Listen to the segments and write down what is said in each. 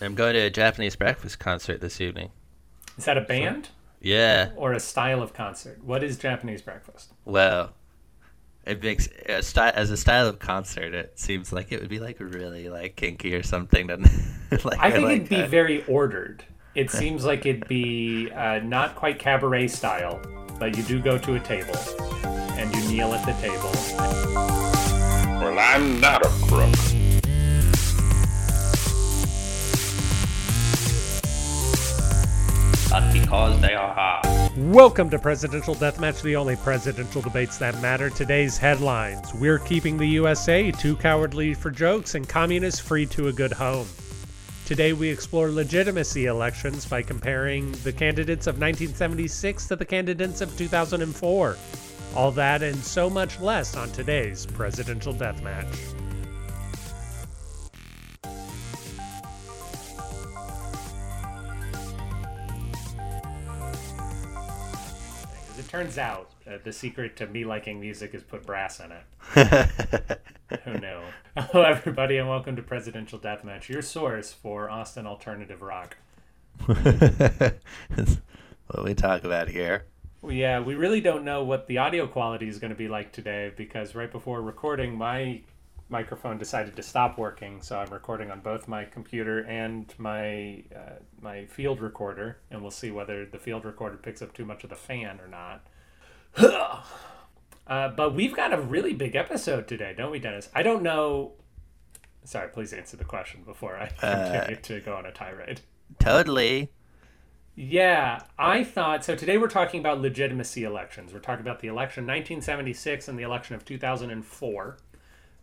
I'm going to a Japanese breakfast concert this evening. Is that a band Yeah. or a style of concert? What is Japanese breakfast? Well, it makes a style as a style of concert. It seems like it would be like really like kinky or something. Then, like, I think like, it'd be uh, very ordered. It seems like it'd be uh, not quite cabaret style, but you do go to a table and you kneel at the table. Well, I'm not a crook. But because they are hot. Welcome to Presidential Deathmatch, the only presidential debates that matter. Today's headlines We're keeping the USA too cowardly for jokes, and communists free to a good home. Today, we explore legitimacy elections by comparing the candidates of 1976 to the candidates of 2004. All that and so much less on today's Presidential Deathmatch. Turns out, uh, the secret to me liking music is put brass in it. Who knew? Hello, everybody, and welcome to Presidential Deathmatch, your source for Austin alternative rock. what we talk about here. Yeah, we really don't know what the audio quality is going to be like today because right before recording, my microphone decided to stop working, so I'm recording on both my computer and my uh, my field recorder, and we'll see whether the field recorder picks up too much of the fan or not. uh, but we've got a really big episode today, don't we, Dennis? I don't know. Sorry, please answer the question before I continue to go on a tirade. Totally. Yeah, I thought so. Today we're talking about legitimacy elections. We're talking about the election 1976 and the election of 2004.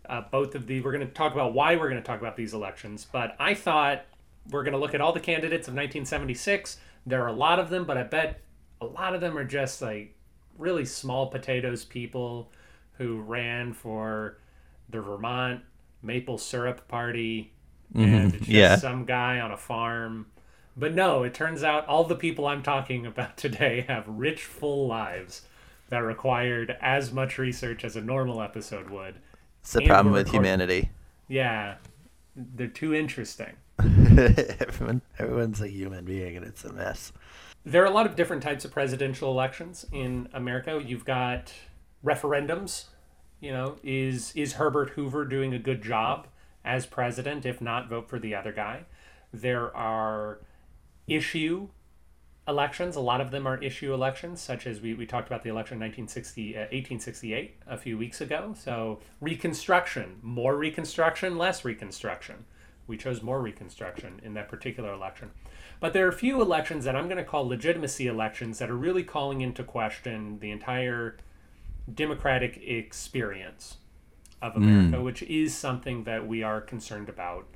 Uh, both of the we're going to talk about why we're going to talk about these elections. But I thought we're going to look at all the candidates of 1976. There are a lot of them, but I bet a lot of them are just like really small potatoes people who ran for the Vermont maple syrup party and it's just yeah. some guy on a farm. But no, it turns out all the people I'm talking about today have rich, full lives that required as much research as a normal episode would. It's the problem with humanity. Yeah, they're too interesting. Everyone, everyone's a human being, and it's a mess. There are a lot of different types of presidential elections in America. You've got referendums. You know, is is Herbert Hoover doing a good job as president? If not, vote for the other guy. There are issue elections. A lot of them are issue elections, such as we, we talked about the election 1960, uh, 1868 a few weeks ago. So Reconstruction, more Reconstruction, less Reconstruction. We chose more Reconstruction in that particular election. But there are a few elections that I'm going to call legitimacy elections that are really calling into question the entire democratic experience of America, which is something that we are concerned about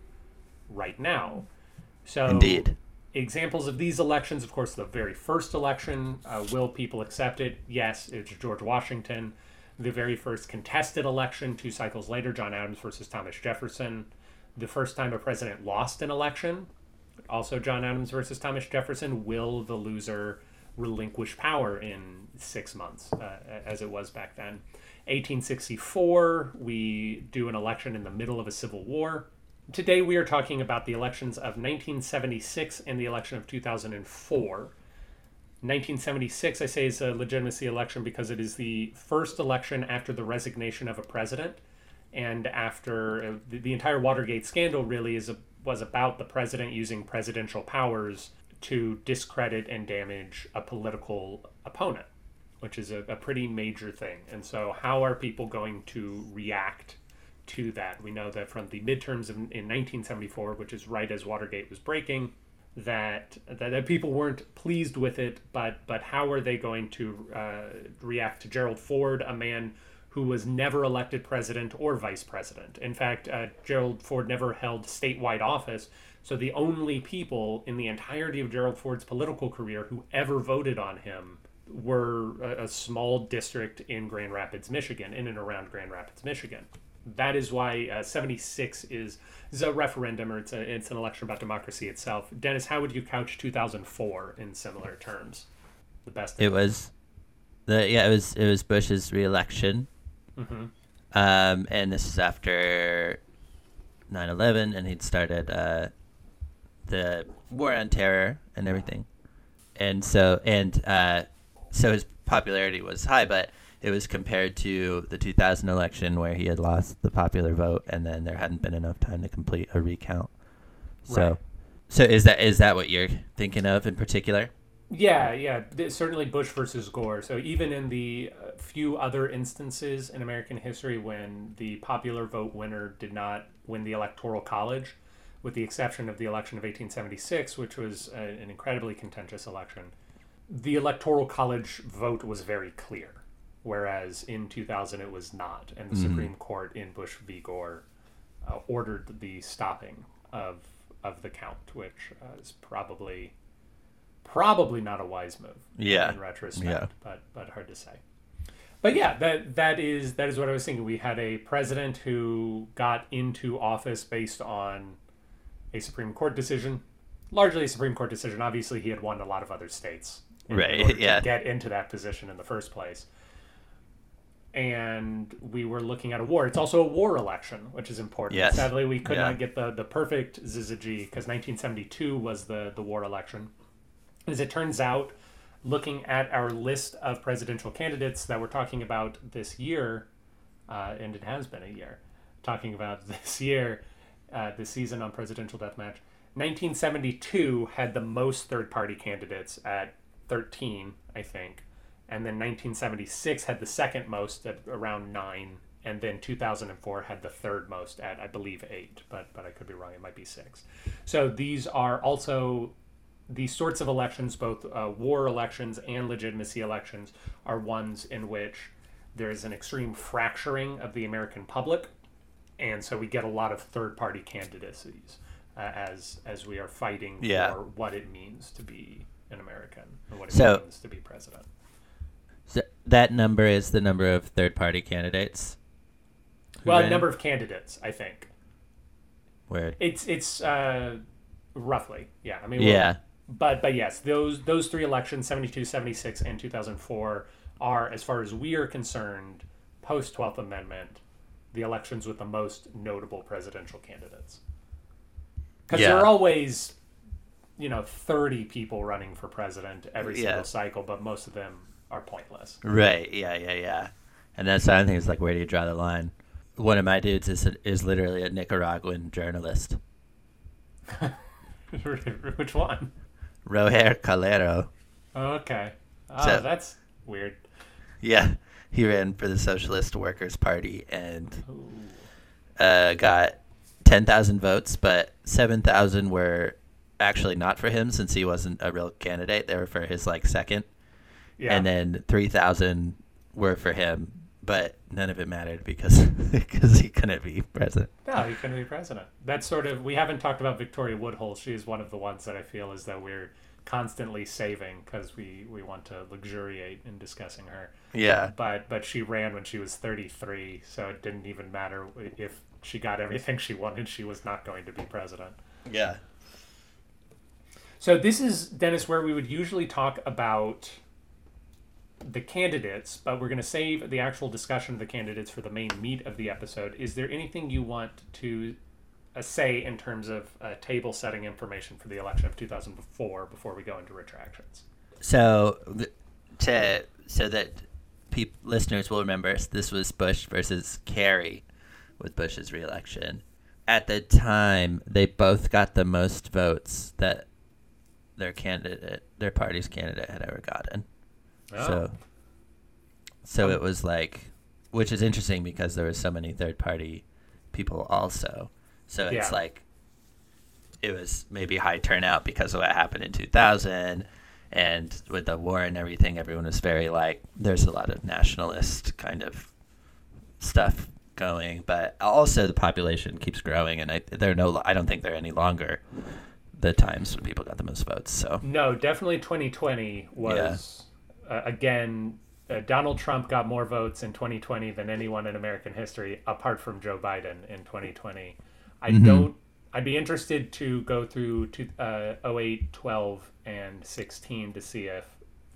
right now. So Indeed. Examples of these elections, of course, the very first election, uh, will people accept it? Yes, it's George Washington. The very first contested election, two cycles later, John Adams versus Thomas Jefferson. The first time a president lost an election, also John Adams versus Thomas Jefferson. Will the loser relinquish power in six months, uh, as it was back then? 1864, we do an election in the middle of a civil war. Today we are talking about the elections of 1976 and the election of 2004. 1976, I say, is a legitimacy election because it is the first election after the resignation of a president, and after uh, the, the entire Watergate scandal really is a, was about the president using presidential powers to discredit and damage a political opponent, which is a, a pretty major thing. And so, how are people going to react to that. We know that from the midterms of, in 1974, which is right as Watergate was breaking, that, that that people weren't pleased with it. But but how are they going to uh, react to Gerald Ford, a man who was never elected president or vice president? In fact, uh, Gerald Ford never held statewide office. So the only people in the entirety of Gerald Ford's political career who ever voted on him were a, a small district in Grand Rapids, Michigan, in and around Grand Rapids, Michigan that is why uh, 76 is, a referendum or it's, a, it's an election about democracy itself. Dennis, how would you couch 2004 in similar terms? The best. It was the yeah, it was it was Bush's reelection. Um, and this is after 9/11, and he'd started uh, the war on terror and everything, and so and uh, so his popularity was high, but it was compared to the 2000 election where he had lost the popular vote, and then there hadn't been enough time to complete a recount. So, Right. so is that is that what you're thinking of in particular? Yeah, yeah, certainly Bush versus Gore. So even in the uh, few other instances in American history when the popular vote winner did not win the electoral college, with the exception of the election of 1876, which was an incredibly contentious election, the electoral college vote was very clear, whereas in 2000 it was not, and the Supreme Court in Bush v. Gore uh, ordered the stopping of of the count, which uh, is probably probably not a wise move. Yeah. In retrospect, Yeah. but but hard to say. But yeah, that that is that is what I was thinking. We had a president who got into office based on a Supreme Court decision, largely a Supreme Court decision. Obviously, he had won a lot of other states, Right, yeah. get into that position in the first place. And we were looking at a war. It's also a war election, which is important. Yes. Sadly, we could Yeah. not get the, the perfect Zizaji because 1972 was the, the war election. As it turns out, looking at our list of presidential candidates that we're talking about this year, uh, and it has been a year, talking about this year, uh, this season on Presidential Deathmatch, 1972 had the most third party candidates at 13, I think. And then 1976 had the second most at around nine. And then 2004 had the third most at, I believe, eight. But, but I could be wrong. It might be six. So these are also these sorts of elections, both uh, war elections and legitimacy elections, are ones in which there is an extreme fracturing of the American public, and so we get a lot of third-party candidacies uh, as as we are fighting Yeah. for what it means to be an American or what it So- means to be president. That number is the number of third party candidates. Well, number of candidates, I think Where it's it's uh, roughly, yeah. I mean, yeah, but but yes those those three elections 72 76 and 2004 are as far as we are concerned post 12th amendment the elections with the most notable presidential candidates because Yeah. there are always you know 30 people running for president every Yeah. single cycle but most of them are pointless. Right, yeah, yeah, yeah. And that's the other thing is like, where do you draw the line? One of my dudes is is literally a Nicaraguan journalist, which one? Roger Calero. okay. Oh, So- that's weird. Yeah, he ran for the Socialist Workers Party and uh, got ten thousand votes, but seven thousand were actually not for him since he wasn't a real candidate. They were for his like second, yeah and then three thousand were for him, but none of it mattered because because he couldn't be president. No, he couldn't be president. That's sort of we haven't talked about Victoria Woodhull. She's one of the ones that I feel is that we're constantly saving because we we want to luxuriate in discussing her. Yeah, But but she ran when she was 33, so it didn't even matter if she got everything she wanted. She was not going to be president. yeah, So this is Dennis, where we would usually talk about the candidates, but we're going to save the actual discussion of the candidates for the main meat of the episode. Is there anything you want to uh, say in terms of uh, table setting information for the election of 2004 before we go into retractions? So to so that listeners will remember, this was Bush versus Kerry with Bush's reelection. At the time, they both got the most votes that their candidate, their party's candidate, had ever gotten. Oh. So, so it was like, which is interesting because there was so many third party people also. So it's Yeah. like, it was maybe high turnout because of what happened in 2000 and with the war and everything everyone was very like there's a lot of nationalist kind of stuff going but also the population keeps growing and I they're no I don't think they're any longer the times when people got the most votes so No, definitely 2020 was uh, again. Uh, Donald Trump got more votes in 2020 than anyone in American history, apart from Joe Biden in 2020. I don't. I'd be interested to go through to, uh, 08, 12, and 16 to see if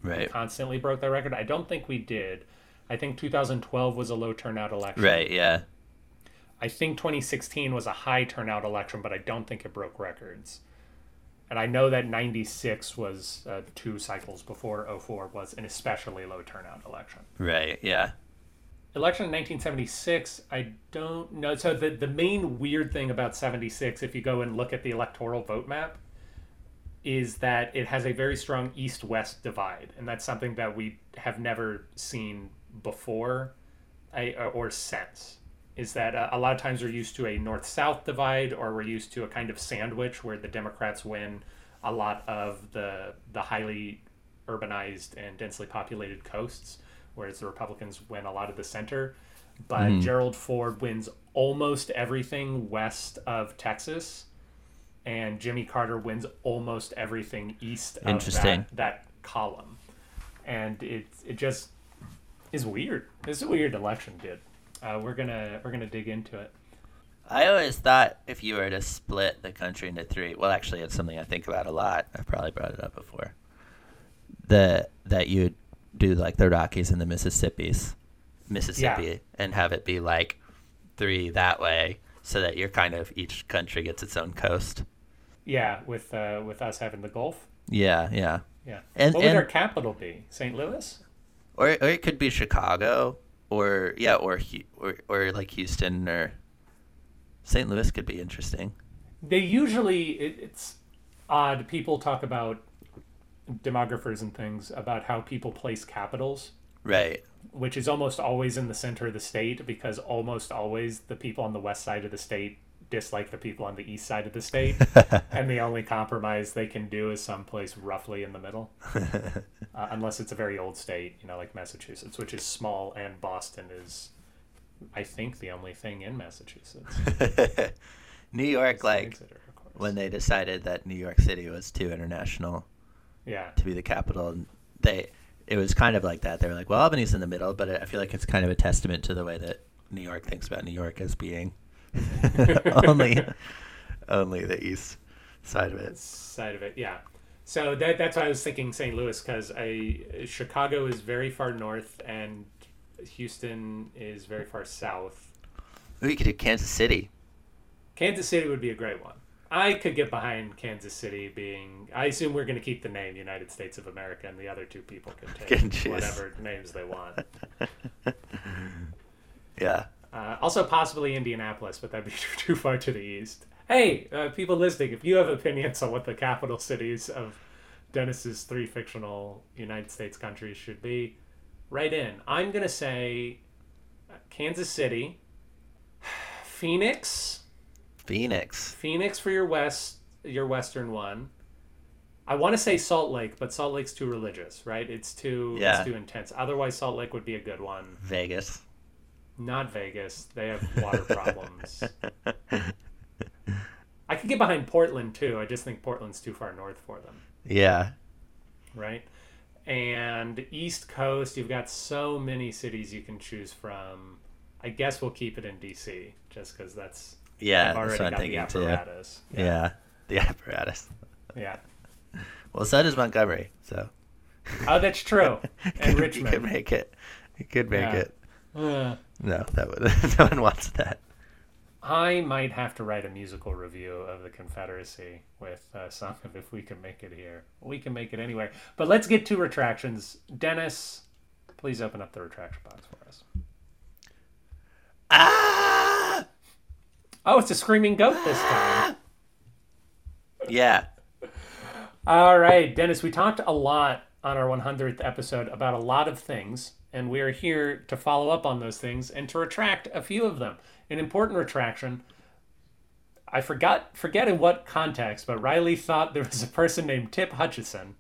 we constantly broke that record. I don't think we did. I think 2012 was a low turnout election. right yeah I think 2016 was a high turnout election, but I don't think it broke records. And I know that 96 was uh, two cycles before 04 was an especially low turnout election. Right. Yeah. Election in 1976, I don't know. So the, the main weird thing about 76, if you go and look at the electoral vote map, is that it has a very strong east west divide. And that's something that we have never seen before I, or since. Is that uh, a lot of times we're used to a north south divide, or we're used to a kind of sandwich where the Democrats win a lot of the, the highly urbanized and densely populated coasts, whereas the Republicans win a lot of the center. But Gerald Ford wins almost everything west of Texas and Jimmy Carter wins almost everything east of Interesting. that, that column. And it it just is weird. It's a weird election, dude. Uh, we're gonna we're gonna dig into it. I always thought if you were to split the country into three, well, actually, it's something I think about a lot. I've probably brought it up before. The that you'd do like the Rockies and the Mississippi's, Mississippi, and have it be like three that way, so that you're kind of each country gets its own coast. Yeah, with uh, with us having the Gulf. Yeah, yeah. Yeah. And- what would and- our capital be? St. Louis. Or or it could be Chicago, or yeah, or or or like Houston or St. Louis could be interesting. They usually it, it's odd. People talk about demographers and things about how people place capitals Right. which is almost always in the center of the state because almost always the people on the west side of the state dislike the people on the east side of the state and the only compromise they can do is someplace roughly in the middle. Uh, unless it's a very old state you know like massachusetts which is small and boston is i think the only thing in massachusetts. New York, like Exeter, when they decided that New York City was too international yeah. to be the capital, and they it was kind of like that. They were like, "Well, Albany's in the middle," but I feel like it's kind of a testament to the way that New York thinks about New York as being only only the east side of it. side of it yeah so that, that's why i was thinking st louis because i chicago is very far north and houston is very far south We could do Kansas City. kansas city would be a great one i could get behind kansas city being i assume we're going to keep the name united states of america and the other two people can Can take whatever names they want Yeah. Uh, also, possibly Indianapolis, but that'd be too far to the east. Hey, uh, people listening, if you have opinions on what the capital cities of Dennis's three fictional United States countries should be, write in. I'm gonna say uh, Kansas City, Phoenix, Phoenix. Phoenix for your west, your western one. I want to say Salt Lake, but Salt Lake's too religious, right? It's too Yeah. it's too intense. Otherwise, Salt Lake would be a good one. Vegas. Not Vegas. They have water problems. I could get behind Portland too. I just think Portland's too far north for them, Yeah. right? And East Coast, you've got so many cities you can choose from. I guess we'll keep it in DC just because that's Yeah, I've already got the apparatus. Yeah. The apparatus. yeah. Well, so does Montgomery, so Oh, that's true. And you Richmond. could make it. You could make Yeah. it. Uh, No, that would no one wants that. I might have to write a musical review of the Confederacy with a song of "If We Can Make It Here." We can make it anywhere. But let's get to retractions. Dennis, please open up the retraction box for us. Ah! Oh, it's a screaming goat this time. Yeah. All right, Dennis, we talked a lot on our 100th episode about a lot of things, and we are here to follow up on those things and to retract a few of them. An important retraction. I forgot forget in what context, but Riley thought there was a person named Tip Hutchison.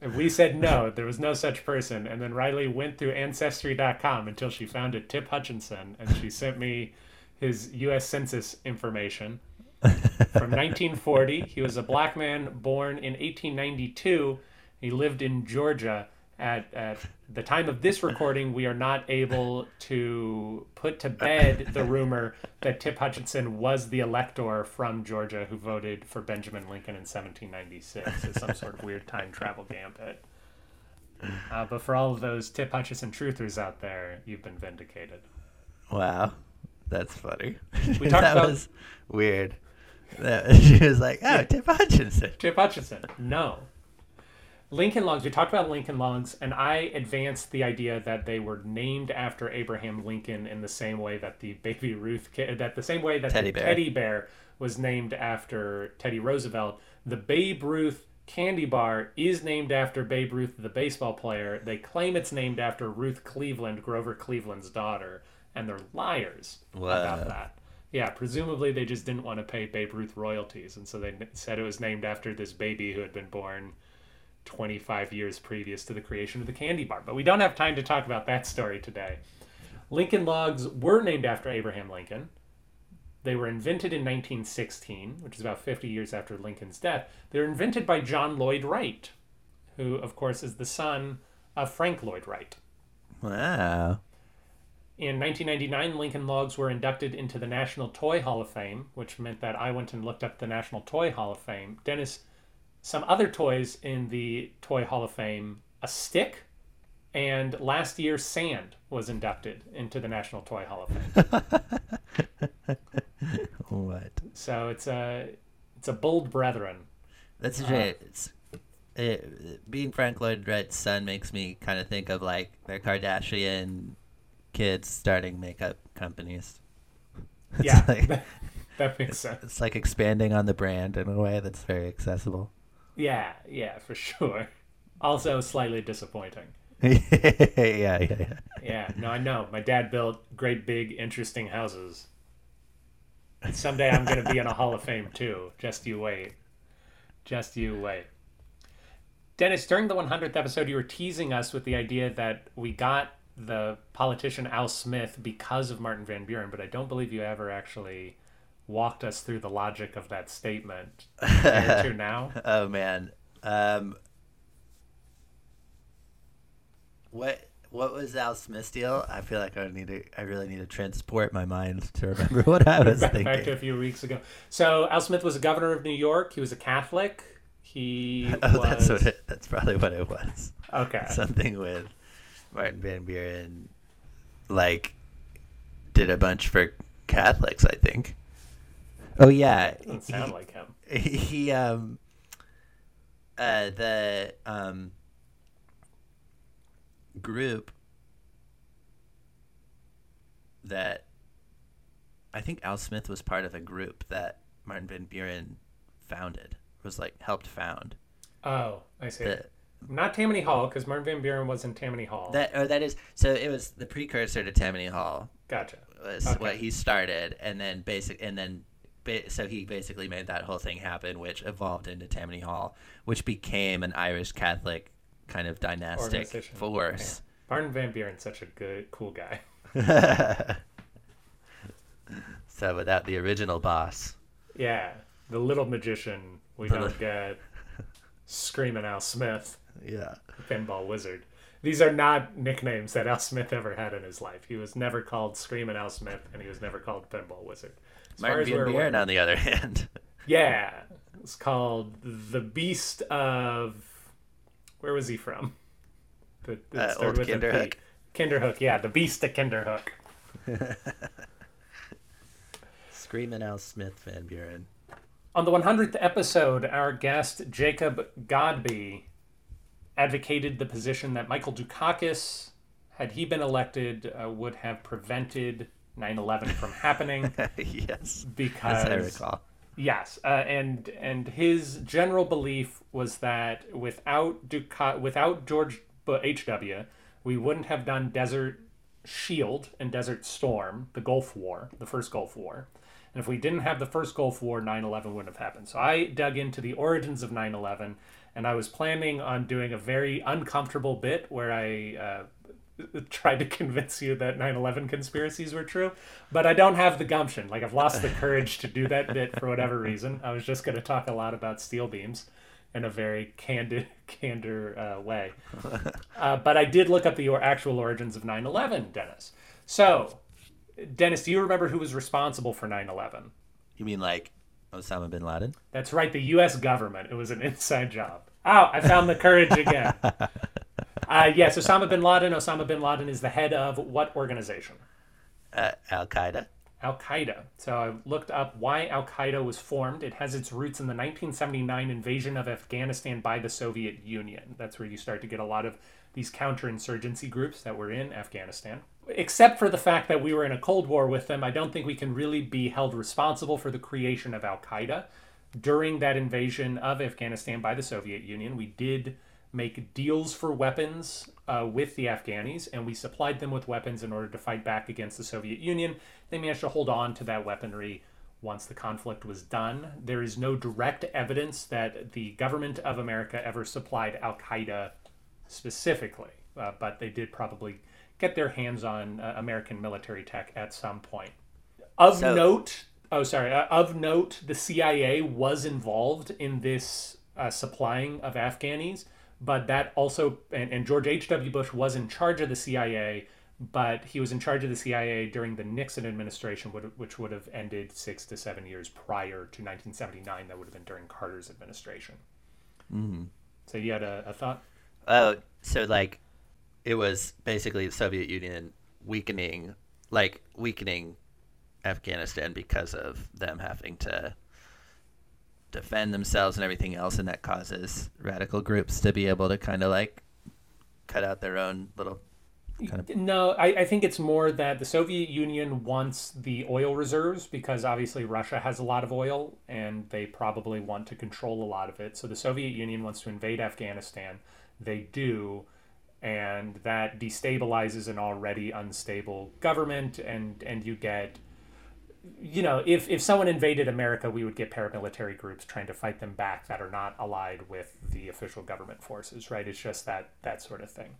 And we said no, there was no such person. And then Riley went through ancestry.com until she found a Tip Hutchinson and she sent me his US Census information from 1940. He was a black man born in 1892. He lived in Georgia. At, at the time of this recording, we are not able to put to bed the rumor that Tip Hutchinson was the elector from Georgia who voted for Benjamin Lincoln in 1796 as some sort of weird time travel gambit. Uh, but for all of those Tip Hutchinson truthers out there, you've been vindicated. Wow. That's funny. We talked that about- was weird. she was like, "Oh, Tip Hutchinson." Tip Hutchinson. No. Lincoln Logs. We talked about Lincoln Logs, and I advanced the idea that they were named after Abraham Lincoln in the same way that the Baby Ruth, ca- uh, that the same way that Teddy the bear. teddy bear was named after Teddy Roosevelt. The Babe Ruth candy bar is named after Babe Ruth, the baseball player. They claim it's named after Ruth Cleveland, Grover Cleveland's daughter, and they're liars Wow. about that. Yeah, presumably they just didn't want to pay Babe Ruth royalties, and so they said it was named after this baby who had been born 25 years previous to the creation of the candy bar. But we don't have time to talk about that story today. Lincoln Logs were named after Abraham Lincoln. They were invented in 1916, which is about 50 years after Lincoln's death. They were invented by John Lloyd Wright, who, of course, is the son of Frank Lloyd Wright. Wow. In 1999, Lincoln Logs were inducted into the National Toy Hall of Fame, which meant that I went and looked up the National Toy Hall of Fame. Dennis, some other toys in the Toy Hall of Fame a stick, and last year, sand was inducted into the National Toy Hall of Fame. What? so it's a it's a bold brethren. That's Uh. It's, it, being Frank Lloyd Wright's son makes me kind of think of like the Kardashian kids starting makeup companies. It's Yeah, like, that makes sense. it's like expanding on the brand in a way that's very accessible. Yeah, yeah, for sure. Also, slightly disappointing. yeah, yeah, yeah. Yeah, no, I know. My dad built great, big, interesting houses. Someday I'm going to be in a Hall of Fame too. Just you wait. Just you wait. Dennis, during the 100th episode, you were teasing us with the idea that we got the politician Al Smith because of Martin Van Buren, but I don't believe you ever actually walked us through the logic of that statement. To now. Oh man. Um, what what was Al Smith's deal? I feel like I need to. I really need to transport my mind to remember what I was back, back to a few weeks ago. So Al Smith was a governor of New York. He was a Catholic. He Oh, was that's what it, that's probably what it was. okay. Something with Martin Van Buren, like, did a bunch for Catholics. I think. Oh yeah, Doesn't sound like him. he, he um uh the um group that I think Al Smith was part of a group that Martin Van Buren founded was like helped found Oh, I see. the, Not Tammany Hall because Martin Van Buren was in Tammany Hall. that or that is so it was the precursor to Tammany Hall gotcha. was Okay. what he started and then basic and then so he basically made that whole thing happen which evolved into Tammany Hall which became an Irish Catholic kind of dynastic force Martin Van Buren's such a good, cool guy. so without the original boss Yeah, the little magician we The don't li- get. Screaming Al Smith, yeah pinball wizard. These are not nicknames that Al Smith ever had in his life. He was never called Screaming Al Smith, and he was never called pinball wizard. Martin Van Buren on the other hand Yeah, it's called the Beast of. Where was he from? The, it Uh, started old with a P. Kinderhook. Kinderhook, yeah, the Beast of Kinderhook. Screaming Al Smith Van Buren On the 100th episode, our guest Jacob Godby advocated the position that Michael Dukakis, had he been elected, uh, would have prevented 9/11 from happening yes because as I recall Yes, uh, and and his general belief was that without Duca- without George H. W. we wouldn't have done Desert Shield and Desert Storm, the Gulf War, the first Gulf War. And if we didn't have the first Gulf War, 9/11 wouldn't have happened. So I dug into the origins of 9/11, and I was planning on doing a very uncomfortable bit where I uh, tried to convince you that 9/11 conspiracies were true, but I don't have the gumption. Like I've lost the courage to do that bit for whatever reason. I was just going to talk a lot about steel beams in a very candid, candor uh, way. Uh, but I did look up the actual origins of 9/11, Dennis. So, Dennis, do you remember who was responsible for 9/11? you mean like Osama bin Laden That's right, the U.S. government. It was an inside job. Oh, I found the courage again. Uh, yes, Osama bin Laden. Osama bin Laden is the head of what organization? uh, Al Qaeda Al Qaeda. So I looked up why Al Qaeda was formed. It has its roots in the 1979 invasion of Afghanistan by the Soviet Union. That's where you start to get a lot of these counterinsurgency groups that were in Afghanistan. Except for the fact that we were in a Cold War with them, I don't think we can really be held responsible for the creation of Al Qaeda. During that invasion of Afghanistan by the Soviet Union, we did make deals for weapons uh, with the Afghanis, and we supplied them with weapons in order to fight back against the Soviet Union. They managed to hold on to that weaponry once the conflict was done. There is no direct evidence that the government of America ever supplied Al Qaeda specifically, uh, but they did probably get their hands on uh, American military tech at some point. Of So- note, oh sorry, uh, of note, the CIA was involved in this uh, supplying of Afghanis, but that also and, and George H. W. Bush was in charge of the CIA, but he was in charge of the CIA during the Nixon administration, which would have ended six to seven years prior to 1979. That would have been during Carter's administration. Mm-hmm. So you had a, a thought? Oh, so like it was basically the Soviet Union weakening, like weakening Afghanistan because of them having to defend themselves and everything else, and that causes radical groups to be able to kind of like cut out their own little kind of. No, I, I think it's more that the Soviet Union wants the oil reserves because obviously Russia has a lot of oil and they probably want to control a lot of it. So the Soviet Union wants to invade Afghanistan. They do. And that destabilizes an already unstable government, and, and you get you know, if, if someone invaded America, we would get paramilitary groups trying to fight them back that are not allied with the official government forces, right? It's just that that sort of thing.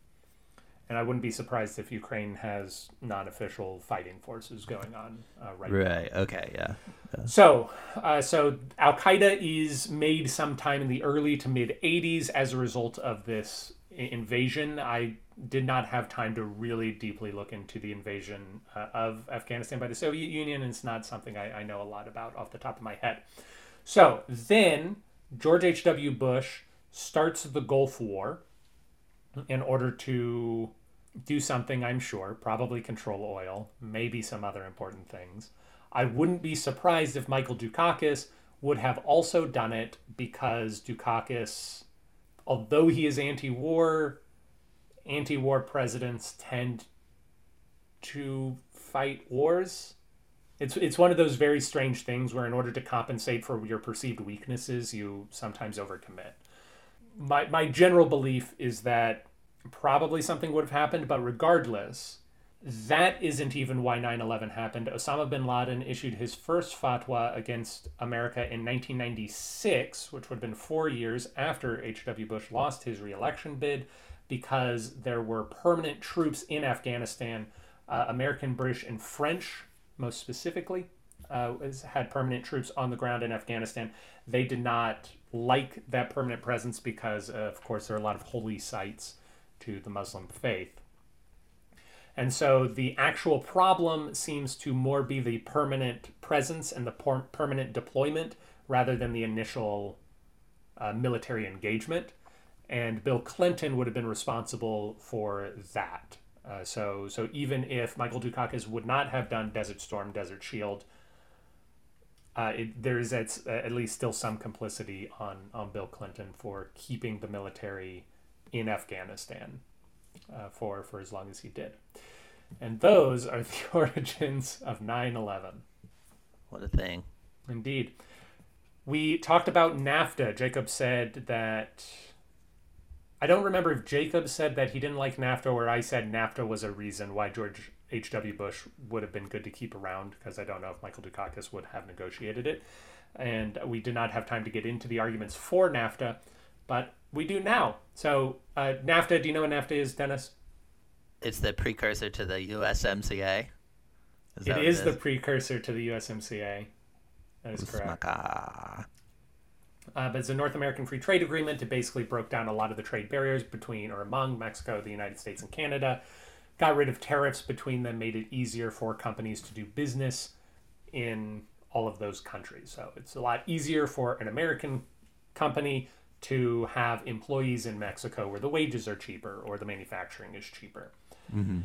And I wouldn't be surprised if Ukraine has non-official fighting forces going on uh, right now. Right. Okay. Yeah. So, uh, so Al Qaeda is made sometime in the early to mid '80s as a result of this invasion. I did not have time to really deeply look into the invasion uh, of Afghanistan by the Soviet Union, it's not something I, I know a lot about off the top of my head. So then George H.W. Bush starts the Gulf War in order to do something, I'm sure, probably control oil, maybe some other important things. I wouldn't be surprised if Michael Dukakis would have also done it because Dukakis, although he is anti war, anti war presidents tend to fight wars. It's, it's one of those very strange things where, in order to compensate for your perceived weaknesses, you sometimes overcommit. My, my general belief is that probably something would have happened, but regardless, that isn't even why 9 11 happened. Osama bin Laden issued his first fatwa against America in 1996, which would have been four years after H.W. Bush lost his reelection bid, because there were permanent troops in Afghanistan, uh, American, British, and French, most specifically, uh, had permanent troops on the ground in Afghanistan. They did not like that permanent presence because, uh, of course, there are a lot of holy sites to the Muslim faith. And so the actual problem seems to more be the permanent presence and the per- permanent deployment rather than the initial uh, military engagement. And Bill Clinton would have been responsible for that. Uh, so, so even if Michael Dukakis would not have done Desert Storm, Desert Shield, uh, it, there is at, at least still some complicity on, on Bill Clinton for keeping the military in Afghanistan uh, for, for as long as he did. And those are the origins of 9 11. What a thing. Indeed. We talked about NAFTA. Jacob said that. I don't remember if Jacob said that he didn't like NAFTA or I said NAFTA was a reason why George H.W. Bush would have been good to keep around because I don't know if Michael Dukakis would have negotiated it. And we did not have time to get into the arguments for NAFTA, but we do now. So, uh, NAFTA, do you know what NAFTA is, Dennis? It's the precursor to the USMCA. Is It is the precursor to the USMCA. That is correct. Uh, but it's a North American Free Trade Agreement. It basically broke down a lot of the trade barriers between or among Mexico, the United States, and Canada. Got rid of tariffs between them, made it easier for companies to do business in all of those countries. So it's a lot easier for an American company to have employees in Mexico where the wages are cheaper or the manufacturing is cheaper. Mm-hmm.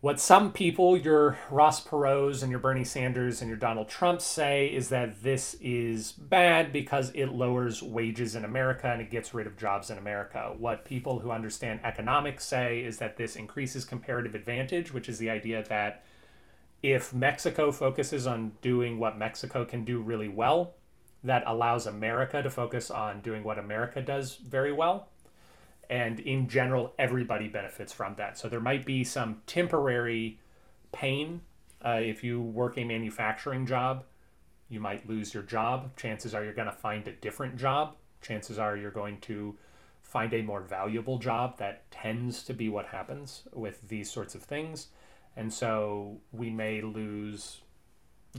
What some people, your Ross Perot's and your Bernie Sanders and your Donald Trump say is that this is bad because it lowers wages in America and it gets rid of jobs in America. What people who understand economics say is that this increases comparative advantage, which is the idea that if Mexico focuses on doing what Mexico can do really well, that allows America to focus on doing what America does very well. And in general everybody benefits from that. So there might be some temporary pain uh, if you work a manufacturing job. You might lose your job. Chances are you're going to find a different job. Chances are you're going to find a more valuable job that tends to be what happens with these sorts of things. And so we may lose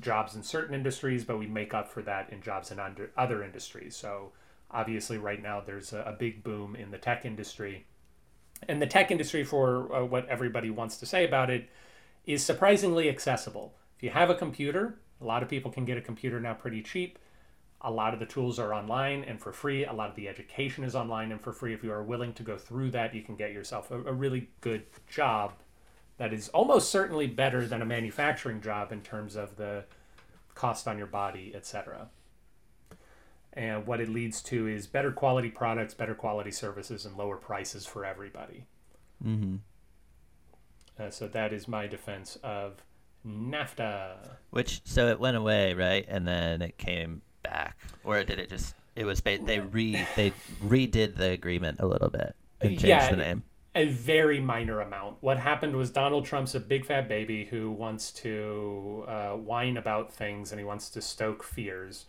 jobs in certain industries but we make up for that in jobs in under other industries. So obviously right now there's a, a big boom in the tech industry. And the tech industry for uh, what everybody wants to say about it is surprisingly accessible. If you have a computer a lot of people can get a computer now pretty cheap. A lot of the tools are online and for free. A lot of the education is online and for free. If you are willing to go through that you can get yourself a, a really good job that is almost certainly better than a manufacturing job in terms of the cost on your body etc and what it leads to is better quality products, better quality services, and lower prices for everybody. Mm-hmm. Uh, so that is my defense of NAFTA. Which so it went away, right, and then it came back, or did it just? It was they re they redid the agreement a little bit and changed Yeah, the name. A very minor amount. What happened was Donald Trump's a big fat baby who wants to uh, whine about things and he wants to stoke fears.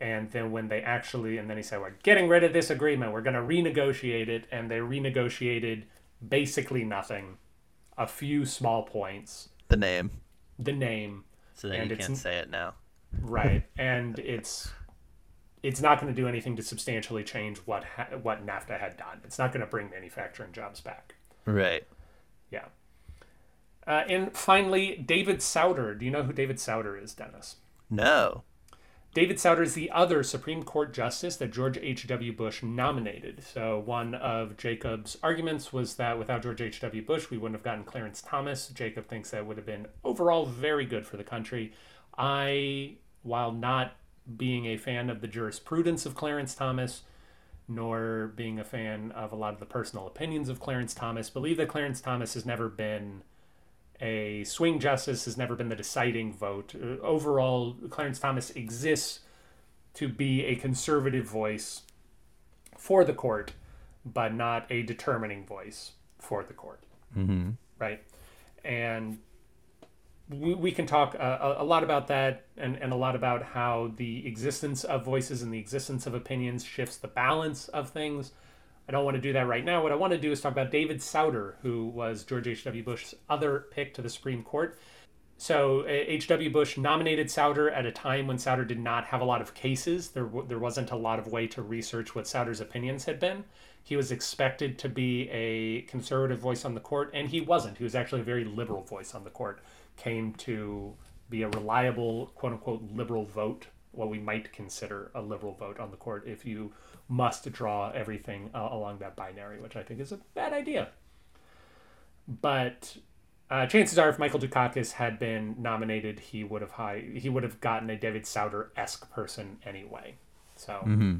And then when they actually, and then he said, "We're getting rid of this agreement. We're going to renegotiate it," and they renegotiated basically nothing, a few small points, The name, the name, so that And you can't say it now. right and it's it's not going to do anything to substantially change what ha- what NAFTA had done. It's not going to bring manufacturing jobs back. Right. Yeah. Uh, and finally, David Souter. Do you know who David Souter is, Dennis? No. David Souter is the other Supreme Court justice that George H.W. Bush nominated. So, one of Jacob's arguments was that without George H.W. Bush, we wouldn't have gotten Clarence Thomas. Jacob thinks that would have been overall very good for the country. I, while not being a fan of the jurisprudence of Clarence Thomas, nor being a fan of a lot of the personal opinions of Clarence Thomas, believe that Clarence Thomas has never been a swing justice has never been the deciding vote. Uh, overall, Clarence Thomas exists to be a conservative voice for the court, but not a determining voice for the court. Mm-hmm. Right. And we, we can talk uh, a, a lot about that and, and a lot about how the existence of voices and the existence of opinions shifts the balance of things. I don't want to do that right now. What I want to do is talk about David Souter, who was George H.W. Bush's other pick to the Supreme Court. So H.W. Bush nominated Souter at a time when Souter did not have a lot of cases. There, there wasn't a lot of way to research what Souter's opinions had been. He was expected to be a conservative voice on the court, and he wasn't. He was actually a very liberal voice on the court. Came to be a reliable, quote unquote, liberal vote, what we might consider a liberal vote on the court if you must draw everything uh, along that binary, which I think is a bad idea. But uh, chances are, if Michael Dukakis had been nominated, he would have high, he would have gotten a David Souter esque person anyway. So, Mm-hmm.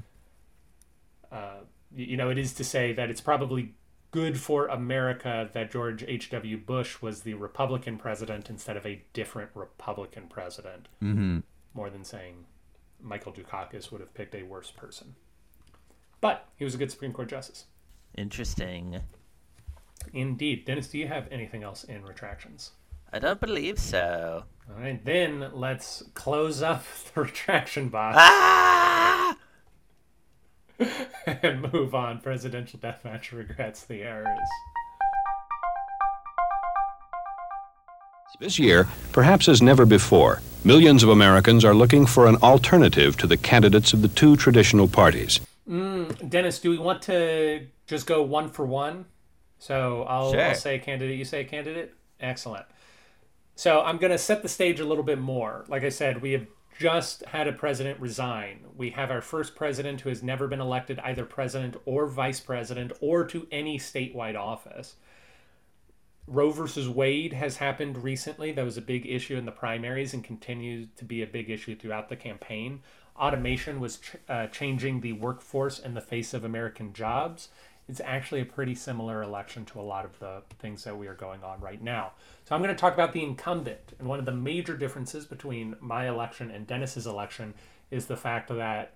uh, you know, it is to say that it's probably good for America that George H.W. Bush was the Republican president instead of a different Republican president, Mm-hmm. more than saying Michael Dukakis would have picked a worse person. But he was a good Supreme Court justice. Interesting. Indeed. Dennis, do you have anything else in retractions? I don't believe so. All right, then let's close up the retraction box Ah! and move on. Presidential deathmatch regrets the errors. This year, perhaps as never before, millions of Americans are looking for an alternative to the candidates of the two traditional parties. Hmm, Dennis, do we want to just go one for one? So I'll, Sure. I'll say candidate, you say candidate. Excellent. So I'm going to set the stage a little bit more. Like I said, we have just had a president resign. We have our first president who has never been elected either president or vice president or to any statewide office. Roe versus Wade has happened recently. That was a big issue in the primaries and continues to be a big issue throughout the campaign. Automation was ch- uh, changing the workforce and the face of American jobs. It's actually a pretty similar election to a lot of the things that we are going on right now. So I'm going to talk about the incumbent. And one of the major differences between my election and Dennis's election is the fact that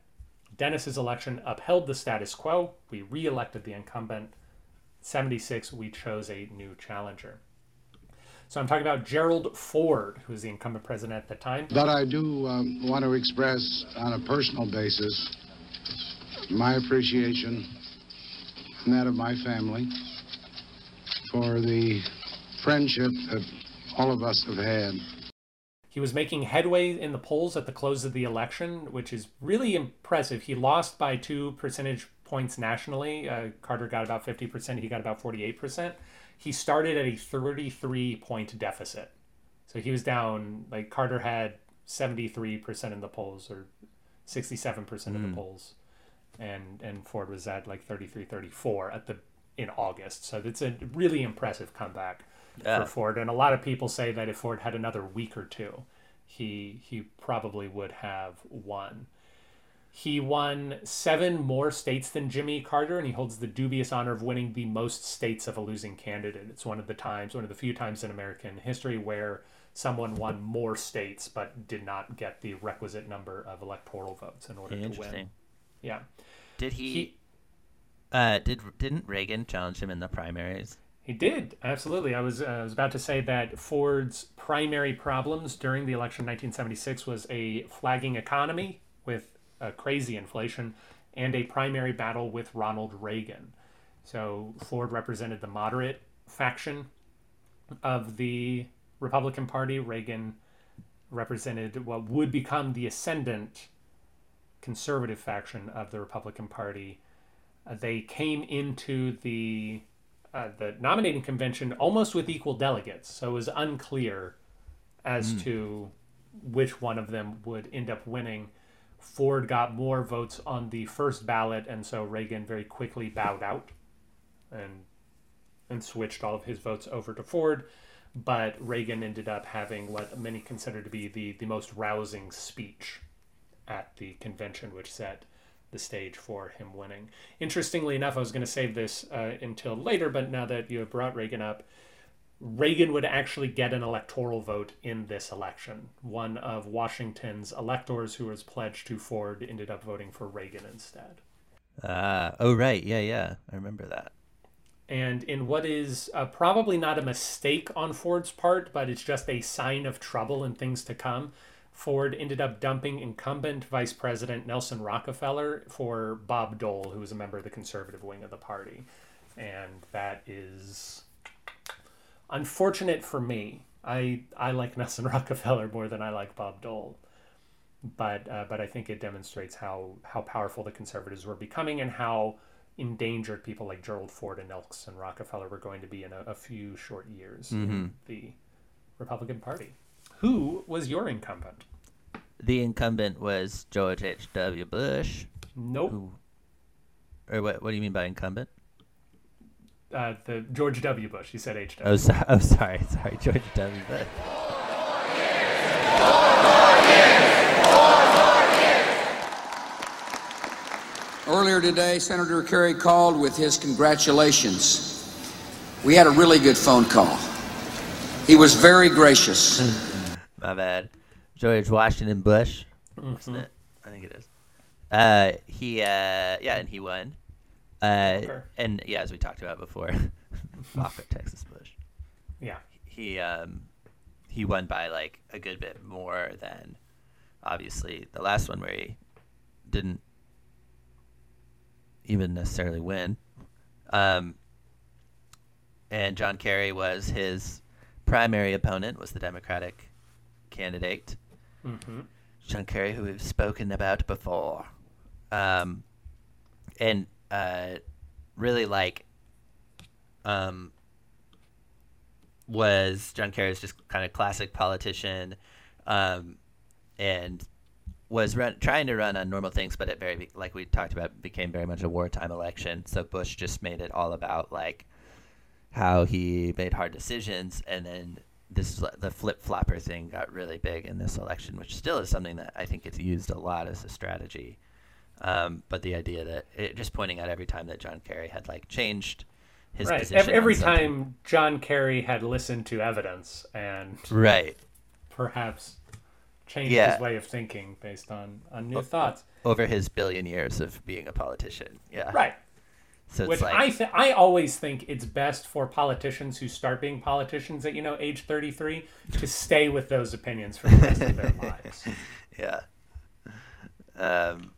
Dennis's election upheld the status quo. We re elected the incumbent. 76, we chose a new challenger. So I'm talking about Gerald Ford, who was the incumbent president at the time. But I do um, want to express, on a personal basis, my appreciation and that of my family for the friendship that all of us have had. He was making headway in the polls at the close of the election, which is really impressive. He lost by two percentage points nationally. Uh, Carter got about 50%, he got about 48%. He started at a 33 point deficit. So he was down, like Carter had 73% in the polls or 67% mm. of the polls. And, and Ford was at like 33, 34 at the in August. So it's a really impressive comeback yeah. for Ford. And a lot of people say that if Ford had another week or two, he he probably would have won. He won seven more states than Jimmy Carter, and he holds the dubious honor of winning the most states of a losing candidate. It's one of the times, one of the few times in American history where someone won more states but did not get the requisite number of electoral votes in order to win. Yeah. Did he, he uh, did didn't Reagan challenge him in the primaries? He did absolutely. I was uh, I was about to say that Ford's primary problems during the election in 1976 was a flagging economy with a crazy inflation and a primary battle with Ronald Reagan. So Ford represented the moderate faction of the Republican Party. Reagan represented what would become the ascendant conservative faction of the Republican Party. Uh, they came into the uh, the nominating convention almost with equal delegates, so it was unclear as mm. to which one of them would end up winning. Ford got more votes on the first ballot, and so Reagan very quickly bowed out and and switched all of his votes over to Ford. But Reagan ended up having what many consider to be the, the most rousing speech at the convention, which set the stage for him winning. Interestingly enough, I was going to save this uh, until later, but now that you have brought Reagan up, Reagan would actually get an electoral vote in this election. One of Washington's electors who was pledged to Ford ended up voting for Reagan instead. Ah, uh, oh, right. Yeah, yeah. I remember that. And in what is uh, probably not a mistake on Ford's part, but it's just a sign of trouble and things to come, Ford ended up dumping incumbent Vice President Nelson Rockefeller for Bob Dole, who was a member of the conservative wing of the party. And that is unfortunate for me. I, I like Nelson Rockefeller more than I like Bob Dole. But, uh, but I think it demonstrates how, how powerful the conservatives were becoming and how endangered people like Gerald Ford and Nelson Rockefeller were going to be in a, a few short years mm-hmm. in the Republican Party. Who was your incumbent? The incumbent was George H.W. Bush. Nope. Who, or what? What do you mean by incumbent? Uh, the George W. Bush. You said H. W. Oh, so, oh, sorry, sorry, George W. Bush. Earlier today, Senator Kerry called with his congratulations. We had a really good phone call. He was very gracious. My bad. George Washington Bush, mm-hmm. isn't it? I think it is. Uh, he, uh, yeah, and he won. Uh, and yeah, as we talked about before, Walker, Texas Bush. Yeah. He, um, he won by like a good bit more than obviously the last one where he didn't even necessarily win. Um, and John Kerry was his primary opponent was the Democratic candidate, mm-hmm. John Kerry, who we've spoken about before, um, and uh, really like um, was John Kerry's just kind of classic politician, um, and was run, trying to run on normal things, but it very like we talked about became very much a wartime election. So Bush just made it all about like how he made hard decisions, and then this the flip flopper thing got really big in this election, which still is something that I think gets used a lot as a strategy. Um, but the idea that it, just pointing out every time that John Kerry had like changed his right. position Every time John Kerry had listened to evidence and right perhaps changed Yeah. his way of thinking based on, on new thoughts. over his billion years of being a politician, yeah, Right. So Which like I th- I always think it's best for politicians who start being politicians at you know age 33 to stay with those opinions for the rest of their lives. yeah, um,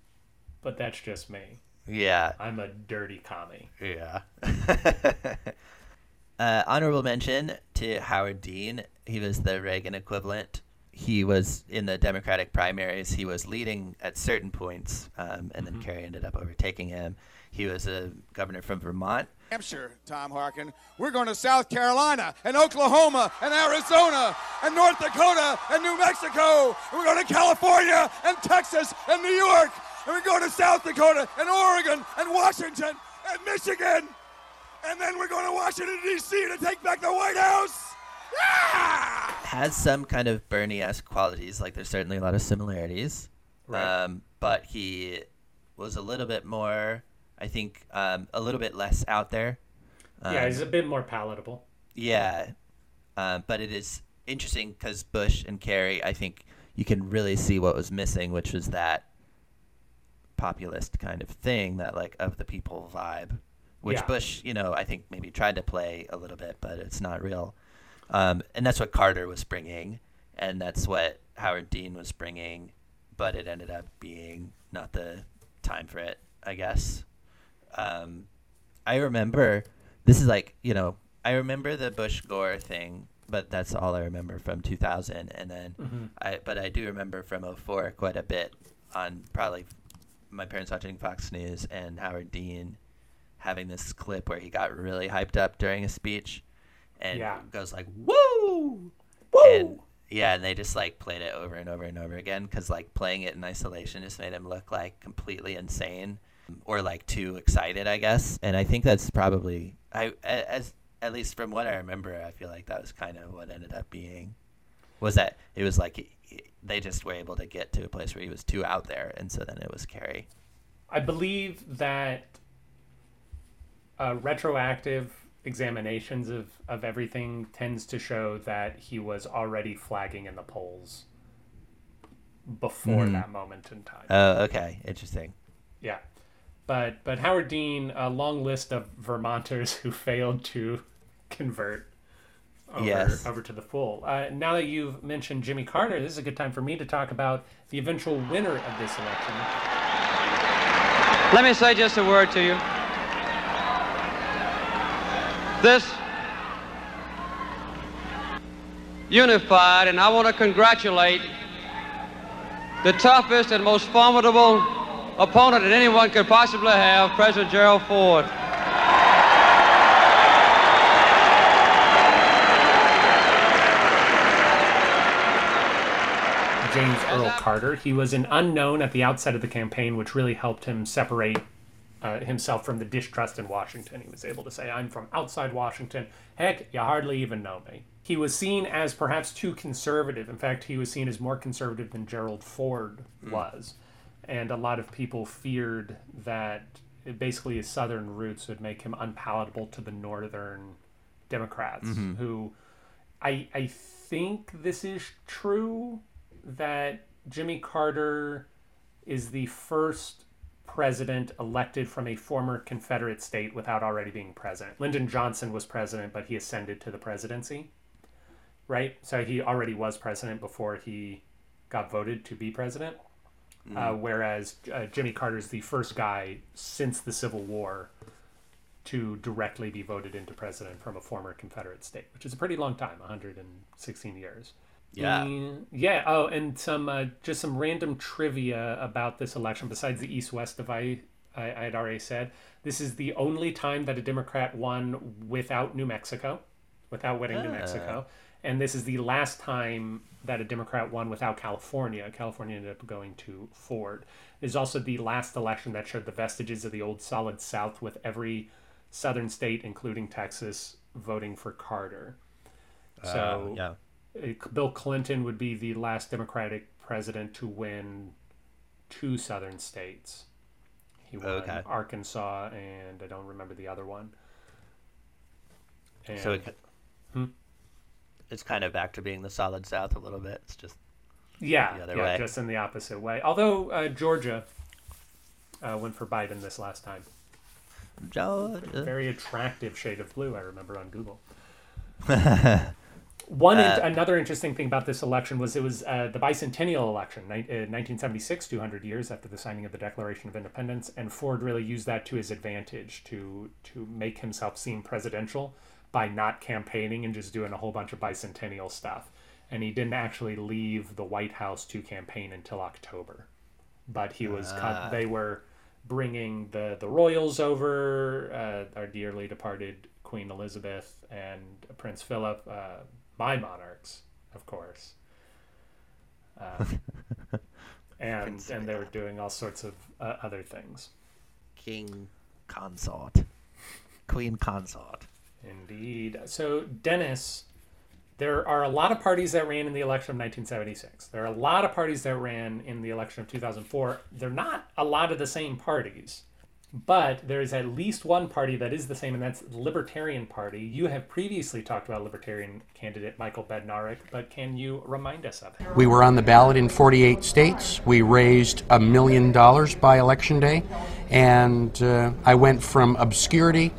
But that's just me. yeah. I'm a dirty commie. Yeah. uh, honorable mention to Howard Dean. He was the Reagan equivalent. He was in the Democratic primaries. He was leading at certain points, um, and then Kerry ended up overtaking him. He was a governor from Vermont. Hampshire, Tom Harkin. We're going to South Carolina and Oklahoma and Arizona and North Dakota and New Mexico. And we're going to California and Texas and New York. And we're going to South Dakota and Oregon and Washington and Michigan. And then we're going to Washington, D.C. to take back the White House. Yeah! Has some kind of Bernie-esque qualities. Like there's certainly a lot of similarities. Right. Um, but he was a little bit more, I think, um, a little bit less out there. yeah, it's a bit more palatable. Yeah, uh, but it is interesting because Bush and Kerry, I think you can really see what was missing, which was that populist kind of thing, that like of the people vibe, which Yeah. Bush, you know, I think maybe tried to play a little bit, but it's not real. Um, and that's what Carter was bringing, and that's what Howard Dean was bringing, but it ended up being not the time for it, I guess. Um, I remember this is like you know I remember the Bush Gore thing, but that's all I remember from 2000. And then I but I do remember from 04 quite a bit on probably my parents watching Fox News and Howard Dean having this clip where he got really hyped up during a speech and Yeah. goes like woo woo and yeah and they just like played it over and over and over again because like playing it in isolation just made him look like completely insane or like too excited i guess and i think that's probably i as at least from what i remember i feel like that was kind of what ended up being was that it was like he- he- they just were able to get to a place where he was too out there and so then it was Kerry. I believe that uh, retroactive examinations of, of everything tends to show that he was already flagging in the polls before that moment in time. oh okay interesting yeah. But but Howard Dean, a long list of Vermonters who failed to convert over, Yes. over to the full. Uh, now that you've mentioned Jimmy Carter, this is a good time for me to talk about the eventual winner of this election. Let me say just a word to you. This unified, and I want to congratulate the toughest and most formidable opponent that anyone could possibly have, President Gerald Ford. James Earl Carter. He was an unknown at the outset of the campaign, which really helped him separate uh, himself from the distrust in Washington. He was able to say, I'm from outside Washington. Heck, you hardly even know me. He was seen as perhaps too conservative. In fact, he was seen as more conservative than Gerald Ford was. And a lot of people feared that it- basically his southern roots would make him unpalatable to the northern Democrats, mm-hmm. who I I think this is true that Jimmy Carter is the first president elected from a former Confederate state without already being president. Lyndon Johnson was president, but he ascended to the presidency. Right? So he already was president before he got voted to be president. Uh, whereas uh, Jimmy Carter is the first guy since the Civil War to directly be voted into president from a former Confederate state, which is a pretty long time 116 years. Yeah. Mm, yeah. Oh, and some uh, just some random trivia about this election. Besides the East-West divide, I, I had already said this is the only time that a Democrat won without New Mexico, without winning New Mexico, and this is the last time that a Democrat won without California. California ended up going to Ford. It is also the last election that showed the vestiges of the old Solid South, with every southern state, including Texas, voting for Carter. So Uh, yeah. uh, Bill Clinton would be the last Democratic president to win two southern states. He won Okay. Arkansas and I don't remember the other one. And So it, it's kind of back to being the solid South a little bit. It's just yeah, the other yeah, way. just in the opposite way. Although uh, Georgia uh, went for Biden this last time. Georgia. Very attractive shade of blue. I remember on Google. One Uh, another interesting thing about this election was it was uh, the bicentennial election, ni- uh, 1976, 200 years after the signing of the Declaration of Independence, and Ford really used that to his advantage to to make himself seem presidential by not campaigning and just doing a whole bunch of bicentennial stuff. And he didn't actually leave the White House to campaign until October, but he was cut, they were bringing the the royals over, uh, our dearly departed Queen Elizabeth and Prince Philip, uh, my monarchs, of course. Uh, and and they were doing all sorts of uh, other things. King consort. Queen consort. Indeed. So Dennis, there are a lot of parties that ran in the election of 1976. There are a lot of parties that ran in the election of 2004. They're not a lot of the same parties. But there is at least one party that is the same, and that's the Libertarian Party. You have previously talked about Libertarian candidate Michael Badnarik, but can you remind us of him? We were on the ballot in 48 states. We raised a million dollars by election day, and uh, I went from obscurity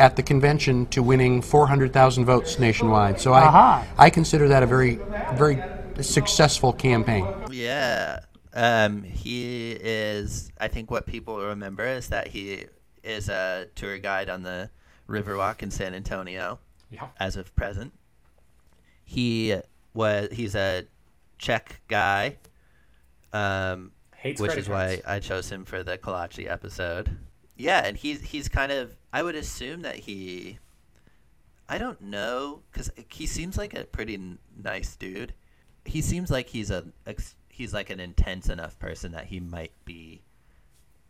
at the convention to winning 400,000 votes nationwide. So I, I consider that a very, very successful campaign. Yeah. Um, he is. I think what people remember is that he is a tour guide on the Riverwalk in San Antonio. Yeah. As of present, he was. He's a Czech guy. Um, Hates which credit is why. I chose him for the Kolachi episode. Yeah, and he's he's kind of. I would assume that he. I don't know because he seems like a pretty n- nice dude. He seems like he's a ex- he's like an intense enough person that he might be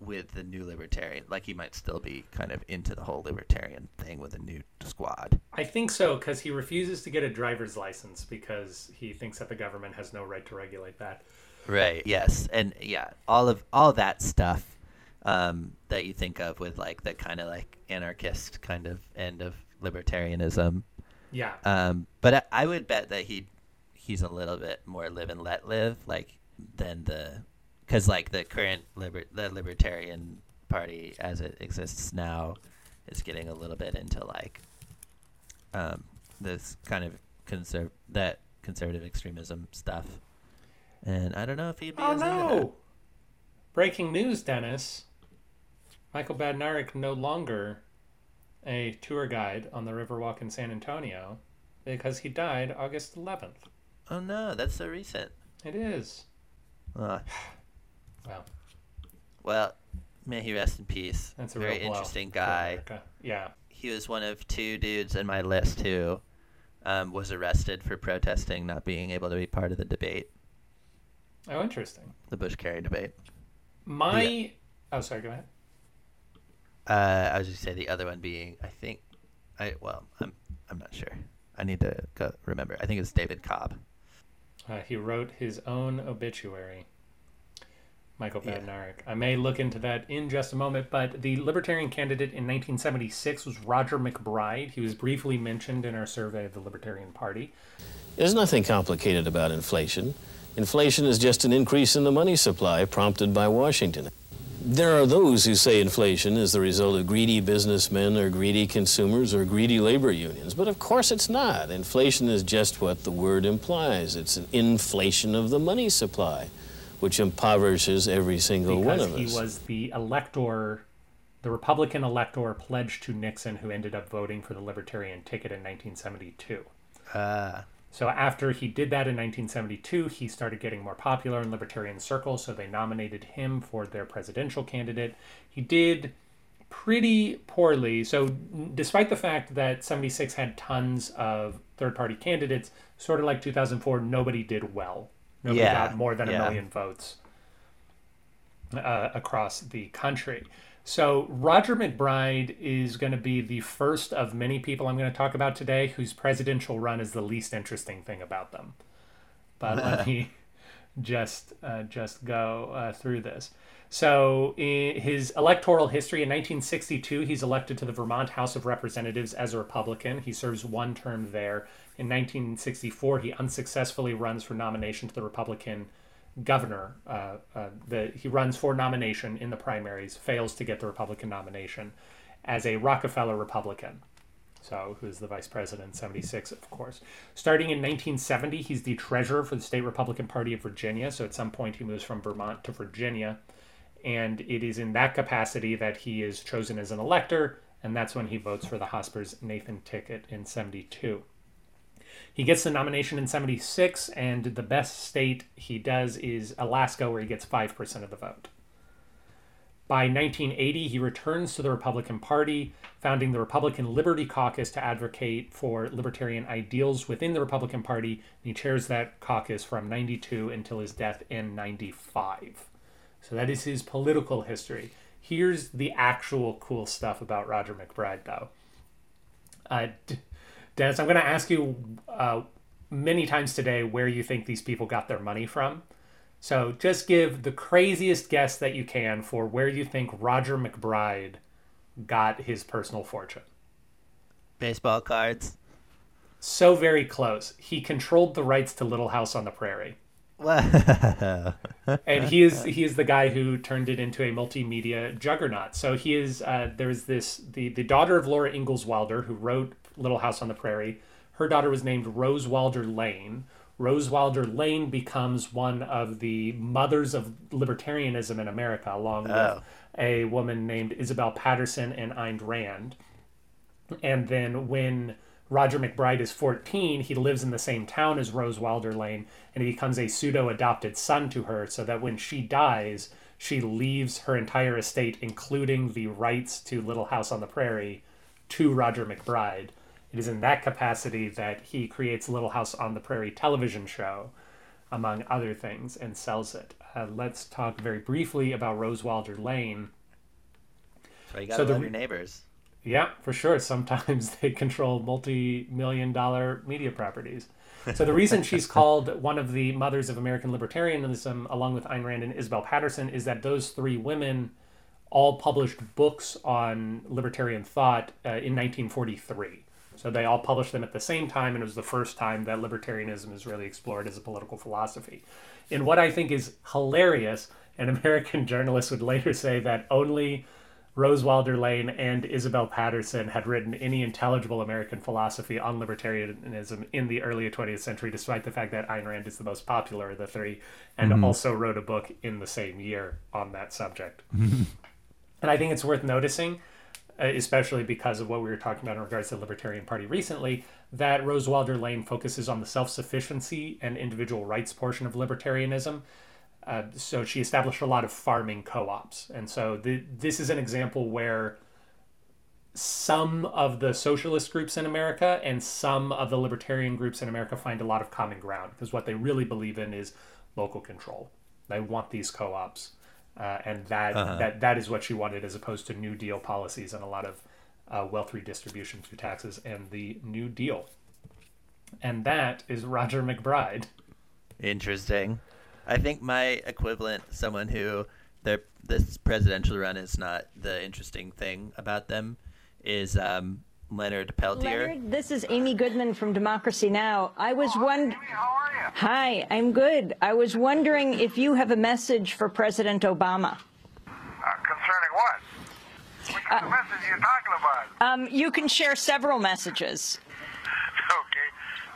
with the new libertarian. Like he might still be kind of into the whole libertarian thing with a new squad. I think so because he refuses to get a driver's license because he thinks that the government has no right to regulate that. Right. Yes, and yeah, all of all that stuff um, that you think of with like the kind of like anarchist kind of end of libertarianism. Yeah. Um, but I, I would bet that he he's a little bit more live and let live like than the because like the current liber- the libertarian party as it exists now is getting a little bit into like um, this kind of conserv that conservative extremism stuff. And I don't know if he'd be Oh as into that. no! Breaking news, Dennis. Michael Badnarik no longer a tour guide on the Riverwalk in San Antonio because he died August 11th. Oh no, that's so recent. It is. Uh, Well, well, may he rest in peace. that's a very real interesting guy. Yeah. He was one of two dudes in my list who um, was arrested for protesting not being able to be part of the debate, Oh, interesting. the Bush Kerry debate. My. Oh, sorry. Go ahead. Uh, I was just say the other one being, I think, I well, I'm I'm not sure. I need to go remember. I think it's David Cobb. Uh, he wrote his own obituary. Michael Yeah. Badnarik. I may look into that in just a moment, but the Libertarian candidate in 1976 was Roger MacBride. He was briefly mentioned in our survey of the Libertarian Party. There's nothing complicated about inflation. Inflation is just an increase in the money supply prompted by Washington. There are those who say inflation is the result of greedy businessmen or greedy consumers or greedy labor unions, but of course it's not. Inflation is just what the word implies it's an inflation of the money supply, which impoverishes every single one because of he was the elector, the Republican elector pledged to Nixon, who ended up voting for the Libertarian ticket in 1972. Uh, So after he did that in 1972, he started getting more popular in libertarian circles, so they nominated him for their presidential candidate. He did pretty poorly. So despite the fact that 76 had tons of third-party candidates, sort of like 2004, nobody did well. Nobody Yeah, got more than a yeah. million votes uh, across the country. So Roger MacBride is going to be the first of many people I'm going to talk about today whose presidential run is the least interesting thing about them. But let me just uh, just go uh, through this. So, in his electoral history in 1962, he's elected to the Vermont House of Representatives as a Republican. He serves one term there. In 1964, he unsuccessfully runs for nomination to the Republican governor. Uh, uh, the, he runs for nomination in the primaries, fails to get the Republican nomination as a Rockefeller Republican. So, who's the vice president in 76, of course. Starting in 1970, he's the treasurer for the state Republican Party of Virginia. So, at some point, he moves from Vermont to Virginia. And it is in that capacity that he is chosen as an elector. And that's when he votes for the Hospers Nathan ticket in 72. He gets the nomination in 76, and the best state he does is Alaska, where he gets 5% of the vote. By 1980, he returns to the Republican Party, founding the Republican Liberty Caucus to advocate for libertarian ideals within the Republican Party. And he chairs that caucus from 92 until his death in 95. So that is his political history. Here's the actual cool stuff about Roger MacBride, though. Uh, Dennis, I'm going to ask you uh, many times today where you think these people got their money from. So just give the craziest guess that you can for where you think Roger MacBride got his personal fortune. Baseball cards. So very close. He controlled the rights to Little House on the Prairie. and he is he is the guy who turned it into a multimedia juggernaut. So he is uh, there's this the the daughter of Laura Ingalls Wilder who wrote Little House on the Prairie. Her daughter was named Rose Wilder Lane. Rose Wilder Lane becomes one of the mothers of libertarianism in America, along with Oh. a woman named Isabel Paterson and Ayn Rand. And then when Roger MacBride is 14, he lives in the same town as Rose Wilder Lane, and he becomes a pseudo adopted son to her, so that when she dies, she leaves her entire estate, including the rights to Little House on the Prairie, to Roger MacBride. It is in that capacity that he creates Little House on the Prairie television show, among other things, and sells it. Uh, let's talk very briefly about Rose Wilder Lane. So you gotta So the your neighbors. Yeah, for sure. Sometimes they control multi million dollar media properties. So the reason she's called one of the mothers of American libertarianism, along with Ayn Rand and Isabel Paterson, is that those three women all published books on libertarian thought uh, in 1943. So they all published them at the same time, and it was the first time that libertarianism is really explored as a political philosophy. In what I think is hilarious, an American journalist would later say that only Rose Wilder Lane and Isabel Paterson had written any intelligible American philosophy on libertarianism in the early 20th century, despite the fact that Ayn Rand is the most popular of the three and Mhm. also wrote a book in the same year on that subject. And I think it's worth noticing, especially because of what we were talking about in regards to the Libertarian Party recently, that Rose Wilder Lane focuses on the self sufficiency and individual rights portion of libertarianism. Uh, so she established a lot of farming co ops. And so the, this is an example where some of the socialist groups in America and some of the libertarian groups in America find a lot of common ground because what they really believe in is local control. They want these co-ops, uh, and that Uh-huh. that that is what she wanted, as opposed to New Deal policies and a lot of uh, wealth redistribution through taxes and the New Deal. And that is Roger MacBride. Interesting. I think my equivalent, someone who their this presidential run is not the interesting thing about them, is um, Leonard Peltier. Leonard, this is Amy Goodman from Democracy Now! I was wondering. Hi, I'm good. I was wondering if you have a message for President Obama. Concerning what? Which Uh, message are you talking about? Um, you can share several messages. Okay.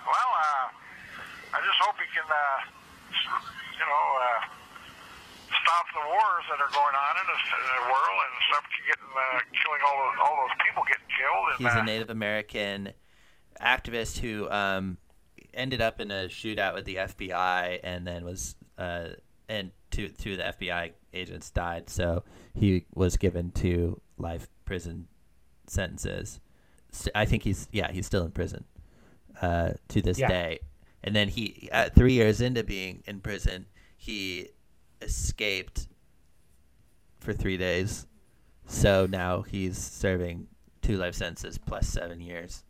Well, uh, I just hope he can, uh, you know, uh, stop the wars that are going on in the, in the world and stop getting uh, killing all those all those people getting killed. And, He's uh, a Native American activist who um, ended up in a shootout with the FBI and then was uh, and two two of the FBI agents died, so he was given two life prison sentences. I think he's yeah he's still in prison uh, to this Yeah. day. And then he uh, three years into being in prison, he escaped for three days So now he's serving two life sentences plus seven years.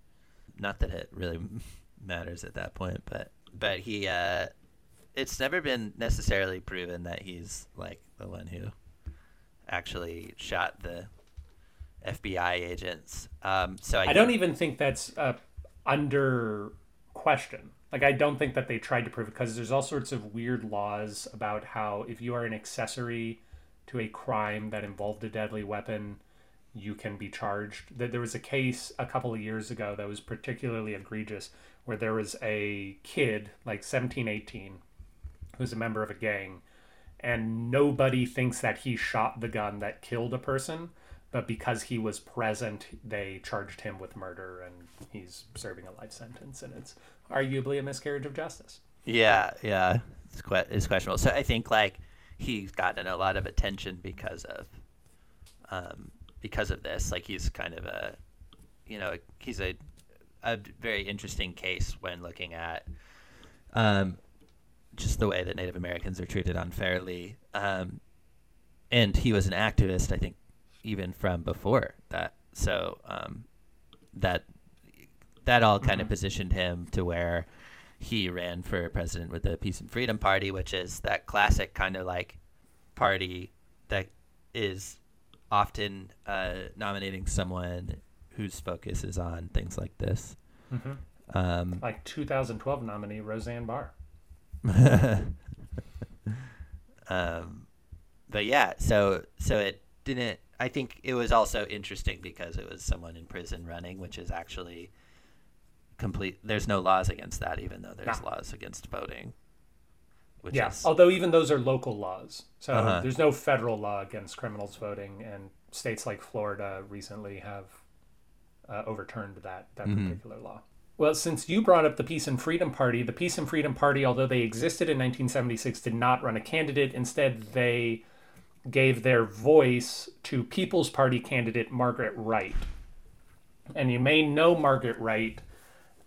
Not that it really matters at that point, but but he uh, it's never been necessarily proven that he's like the one who actually shot the FBI agents. Um, so I, I don't even think that's uh, under question. Like I don't think that they tried to prove it because there's all sorts of weird laws about how if you are an accessory to a crime that involved a deadly weapon, you can be charged. That there was a case a couple of years ago that was particularly egregious where there was a kid like 17, 18 who's a member of a gang and nobody thinks that he shot the gun that killed a person but because he was present, they charged him with murder, and he's serving a life sentence, and it's arguably a miscarriage of justice. Yeah, yeah, it's que- it's questionable. So I think like he's gotten a lot of attention because of, um, because of this. Like he's kind of a, you know, he's a, a very interesting case when looking at, um, just the way that Native Americans are treated unfairly. Um, and he was an activist, I think, even from before that. So um, that that all kind of positioned him to where he ran for president with the Peace and Freedom Party, which is that classic kind of like party that is often uh, nominating someone whose focus is on things like this. Mm-hmm. Um, like 2012 nominee Roseanne Barr. um, but yeah, so so it didn't. I think it was also interesting because it was someone in prison running, which is actually complete. There's no laws against that, even though there's No. laws against voting. Which yeah, is although even those are local laws, so Uh-huh. there's no federal law against criminals voting, and states like Florida recently have uh, overturned that that Mhm. particular law. Well, since you brought up the Peace and Freedom Party, the Peace and Freedom Party, although they existed in 1976, did not run a candidate. Instead, they gave their voice to People's Party candidate Margaret Wright. And you may know Margaret Wright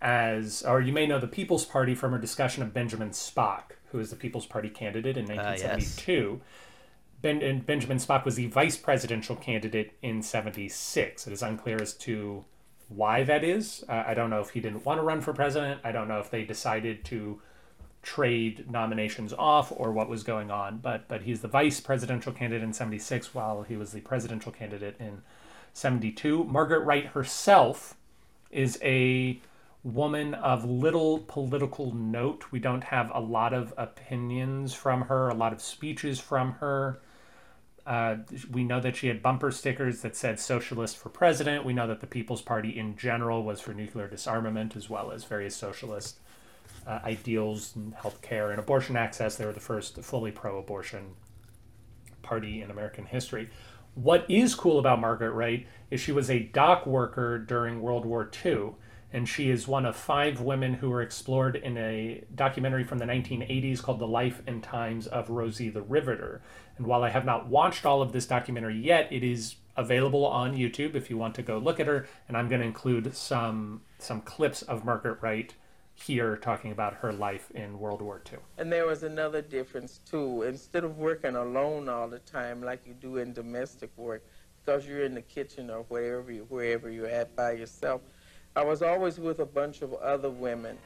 as, or you may know the People's Party from her discussion of Benjamin Spock, who is the People's Party candidate in Ah, yes. 1972. Ben, and Benjamin Spock was the vice presidential candidate in 76. It is unclear as to why that is. Uh, I don't know if he didn't want to run for president. I don't know if they decided to trade nominations off or what was going on. But but he's the vice presidential candidate in 76 while he was the presidential candidate in 72. Margaret Wright herself is a woman of little political note. We don't have a lot of opinions from her, a lot of speeches from her. Uh, we know that she had bumper stickers that said socialist for president. We know that the People's Party in general was for nuclear disarmament as well as various socialist uh, ideals and healthcare and abortion access. They were the first fully pro abortion party in American history. What is cool about Margaret Wright is she was a dock worker during World War II, and she is one of five women who were explored in a documentary from the 1980s called The Life and Times of Rosie the Riveter. And while I have not watched all of this documentary yet, it is available on YouTube if you want to go look at her, and I'm going to include some some clips of Margaret Wright here talking about her life in World War II. And there was another difference too. Instead of working alone all the time like you do in domestic work, because you're in the kitchen or wherever you, wherever you're at by yourself, I was always with a bunch of other women.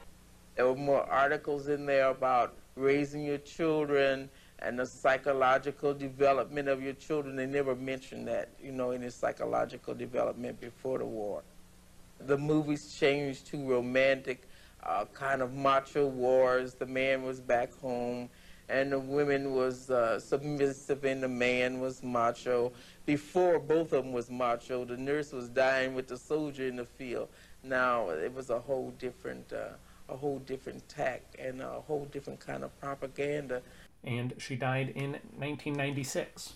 There were more articles in there about raising your children and the psychological development of your children. They never mentioned that, you know, in any psychological development before the war. The movies changed to romantic uh, kind of macho wars. The man was back home, and the woman was uh, submissive, and the man was macho. Before both of them was macho, the nurse was dying with the soldier in the field. Now it was a whole different, uh, a whole different tack and a whole different kind of propaganda. And she died in 1996.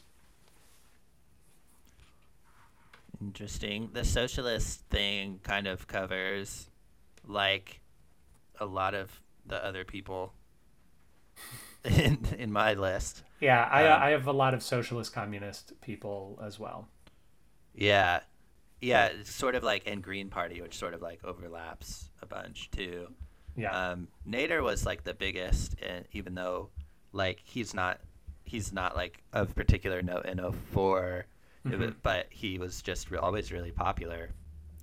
Interesting. The socialist thing kind of covers like a lot of the other people in in my list. Yeah, I, Um, I have a lot of socialist communist people as well. Yeah. Yeah, it's sort of like and Green Party, which sort of like overlaps a bunch too. Yeah. Um, Nader was like the biggest, and even though like he's not he's not like of particular note in 04, It wa- Mhm. but he was just re- always really popular.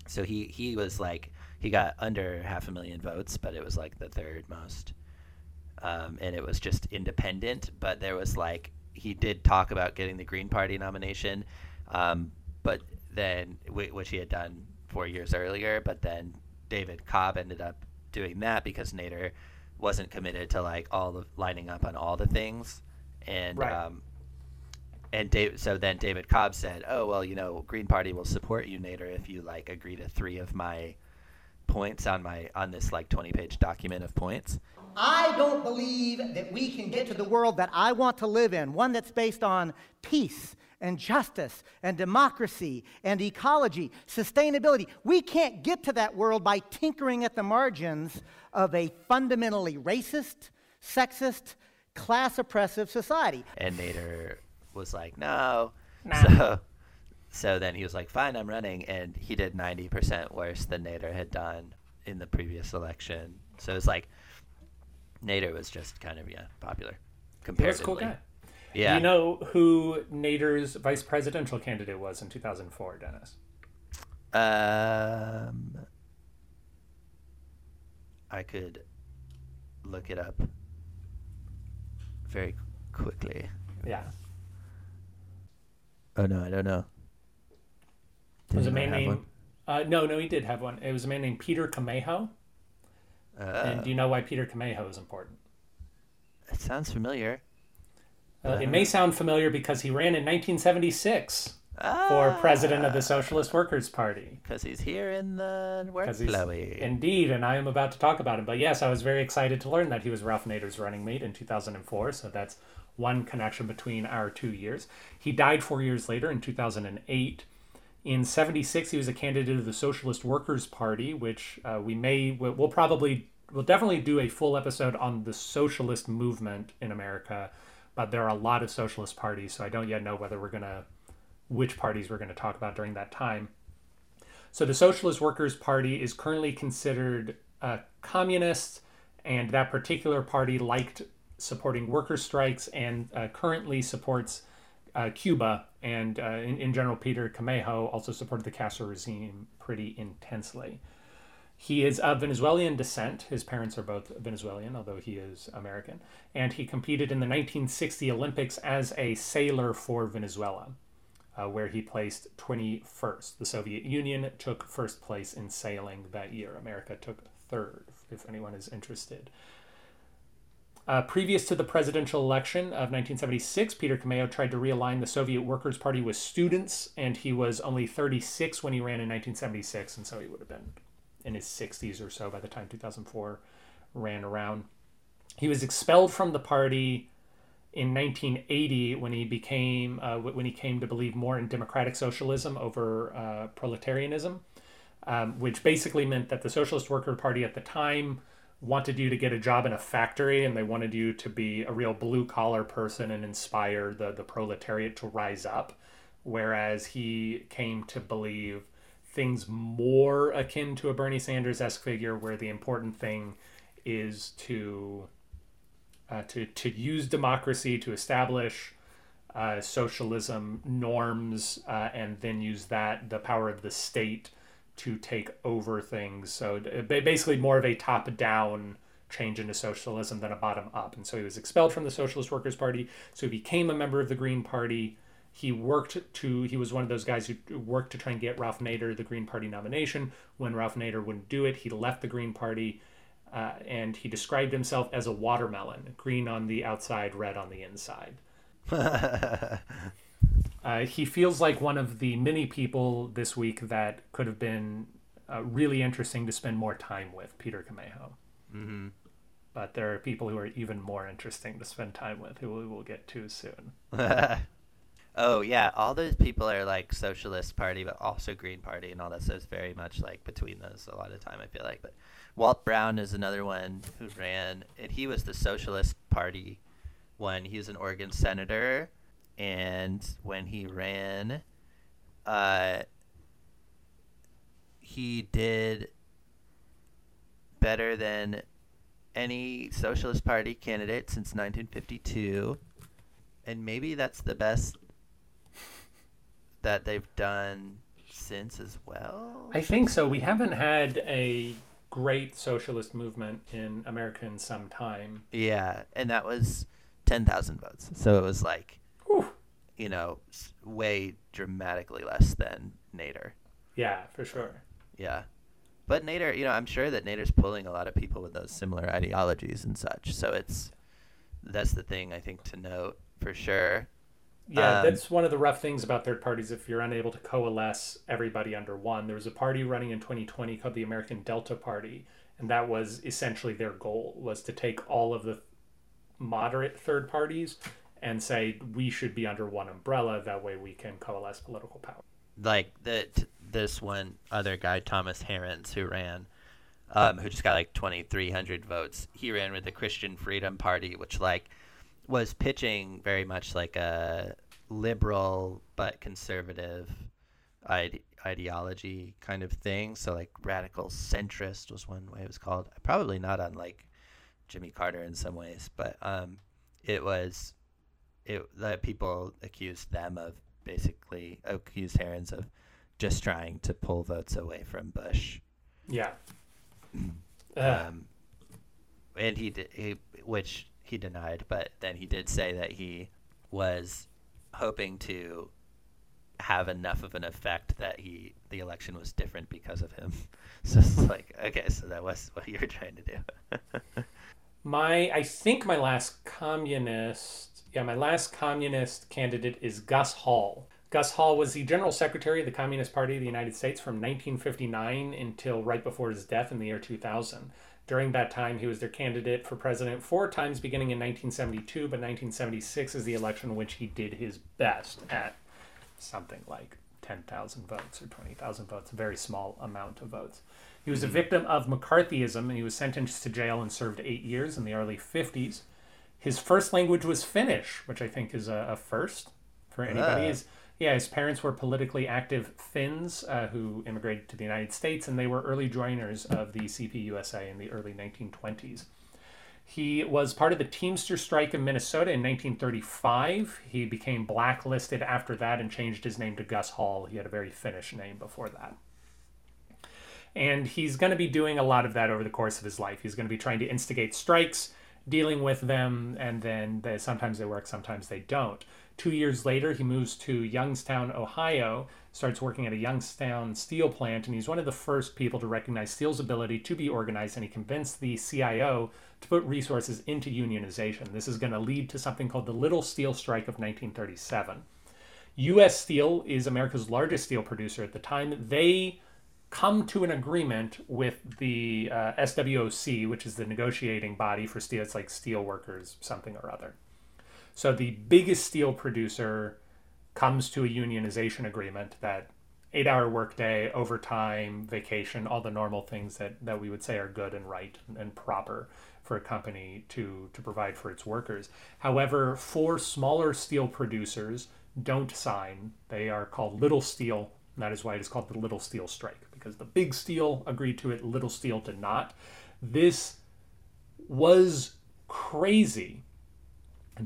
So he he was like he got under half a million votes, but it was like the third most. Um, and it was just independent, but there was like he did talk about getting the Green Party nomination, um, but then which he had done four years earlier, but then David Cobb ended up doing that because Nader wasn't committed to like all the lining up on all the things, and Right. um, and Dave, so then David Cobb said, "Oh well, you know, Green Party will support you, Nader, if you like agree to three of my points on my on this like twenty page document of points." I don't believe that we can get to the world that I want to live in, one that's based on peace and justice and democracy and ecology, sustainability. We can't get to that world by tinkering at the margins of a fundamentally racist, sexist, class oppressive society. And Nader was like, "No." Nah. So so then he was like, "Fine, I'm running," and he did ninety percent worse than Nader had done in the previous election. So it's like Nader was just kind of yeah popular He was a cool guy. Yeah. Do you know who Nader's vice presidential candidate was in 2004, Dennis? Um, I could look it up very quickly. Yeah. Oh no, I don't know. It was a man named. Uh, no, no, he did have one. It was a man named Peter Camejo. and Uh, do you know why Peter Camejo is important? It sounds familiar. Uh, it may sound familiar because he ran in 1976 for president of the Socialist Workers' Party. Because he's here in the work Indeed, and I am about to talk about him. But yes, I was very excited to learn that he was Ralph Nader's running mate in 2004. So that's one connection between our two years. He died four years later in 2008. In 76, he was a candidate of the Socialist Workers' Party, which uh, we may, we'll we'll probably, we'll definitely do a full episode on the socialist movement in America. But there are a lot of socialist parties, so I don't yet know whether we're going to, which parties we're going to talk about during that time. So the Socialist Workers' Party is currently considered uh, communist, and that particular party liked supporting worker strikes and uh, currently supports uh, Cuba. And uh, in, in general, Peter Camejo also supported the Castro regime pretty intensely. He is of Venezuelan descent. His parents are both Venezuelan, although he is American. And he competed in the 1960 Olympics as a sailor for Venezuela uh, where he placed 21st. The Soviet Union took first place in sailing that year. America took third, if anyone is interested. Uh, previous to the presidential election of 1976, Peter Camejo tried to realign the Soviet Workers' Party with students, and he was only 36 when he ran in 1976, and so he would have been in his 60s or so by the time 2004 ran around. He was expelled from the party in 1980 when he became uh, when he came to believe more in democratic socialism over uh, proletarianism, um, which basically meant that the Socialist Worker Party at the time wanted you to get a job in a factory and they wanted you to be a real blue collar person and inspire the the proletariat to rise up, whereas he came to believe things more akin to a Bernie Sanders esque figure, where the important thing is to uh, to to use democracy to establish uh, socialism norms, uh, and then use that the power of the state to take over things. So uh, basically, more of a top down change into socialism than a bottom up. And so he was expelled from the Socialist Workers Party. So he became a member of the Green Party. He worked to, he was one of those guys who worked to try and get Ralph Nader the Green Party nomination. When Ralph Nader wouldn't do it, he left the Green Party. Uh, and he described himself as a watermelon, green on the outside, red on the inside. Uh, he feels like one of the many people this week that could have been uh, really interesting to spend more time with, Peter Camejo. Mhm. But there are people who are even more interesting to spend time with, who we will get to soon. oh yeah, all those people are like Socialist Party, but also Green Party and all that. So it's very much like between those a lot of time. I feel like, but Walt Brown is another one who ran, and he was the Socialist Party one. He was an Oregon senator, and when he ran, uh, he did better than any Socialist Party candidate since 1952 and maybe that's the best that they've done since as well. I think so. We haven't had a great socialist movement in America in some time. Yeah, and that was ten thousand votes. So it was like, Whew. you know, way dramatically less than Nader. Yeah, for sure. Yeah. But Nader, you know, I'm sure that Nader's pulling a lot of people with those similar ideologies and such. So it's that's the thing I think to note for sure. Yeah, Um, that's one of the rough things about third parties. If you're unable to coalesce everybody under one, there was a party running in 2020 called the American Delta Party, and that was essentially their goal was to take all of the moderate third parties and say we should be under one umbrella. That way, we can coalesce political power. like the t- this one other guy Thomas Harens who ran um, who just got like 2300 votes he ran with the Christian Freedom Party which like was pitching very much like a liberal but conservative ide- ideology kind of thing so like radical centrist was one way it was called probably not unlike Jimmy Carter in some ways but um it was it that people accused them of basically accused Harens of just trying to pull votes away from Bush. Yeah. Um, and he did, he, which he denied, but then he did say that he was hoping to have enough of an effect that he the election was different because of him. So it's like, okay, so that was what you were trying to do. My, I think my last communist, yeah, my last communist candidate is Gus Hall. Gus Hall was the general secretary of the Communist Party of the United States from 1959 until right before his death in the year 2000. During that time, he was their candidate for president four times, beginning in 1972, but 1976 is the election in which he did his best at something like 10,000 votes or 20,000 votes, a very small amount of votes. He was a victim of McCarthyism and he was sentenced to jail and served eight years in the early 50s. His first language was Finnish, which I think is a, a first for anybody. Ah. Yeah, his parents were politically active Finns uh, who immigrated to the United States, and they were early joiners of the CPUSA in the early 1920s. He was part of the Teamster strike in Minnesota in 1935. He became blacklisted after that and changed his name to Gus Hall. He had a very Finnish name before that. And he's going to be doing a lot of that over the course of his life. He's going to be trying to instigate strikes, dealing with them, and then they, sometimes they work, sometimes they don't. Two years later, he moves to Youngstown, Ohio, starts working at a Youngstown steel plant, and he's one of the first people to recognize steel's ability to be organized, and he convinced the CIO to put resources into unionization. This is going to lead to something called the Little Steel Strike of 1937. U.S. Steel is America's largest steel producer at the time. They come to an agreement with the uh, SWOC, which is the negotiating body for steel. It's like steel workers, something or other. So the biggest steel producer comes to a unionization agreement that eight hour workday, overtime, vacation, all the normal things that, that we would say are good and right and proper for a company to, to provide for its workers. However, four smaller steel producers don't sign. They are called Little Steel. And that is why it is called the Little Steel Strike, because the big steel agreed to it, Little Steel did not. This was crazy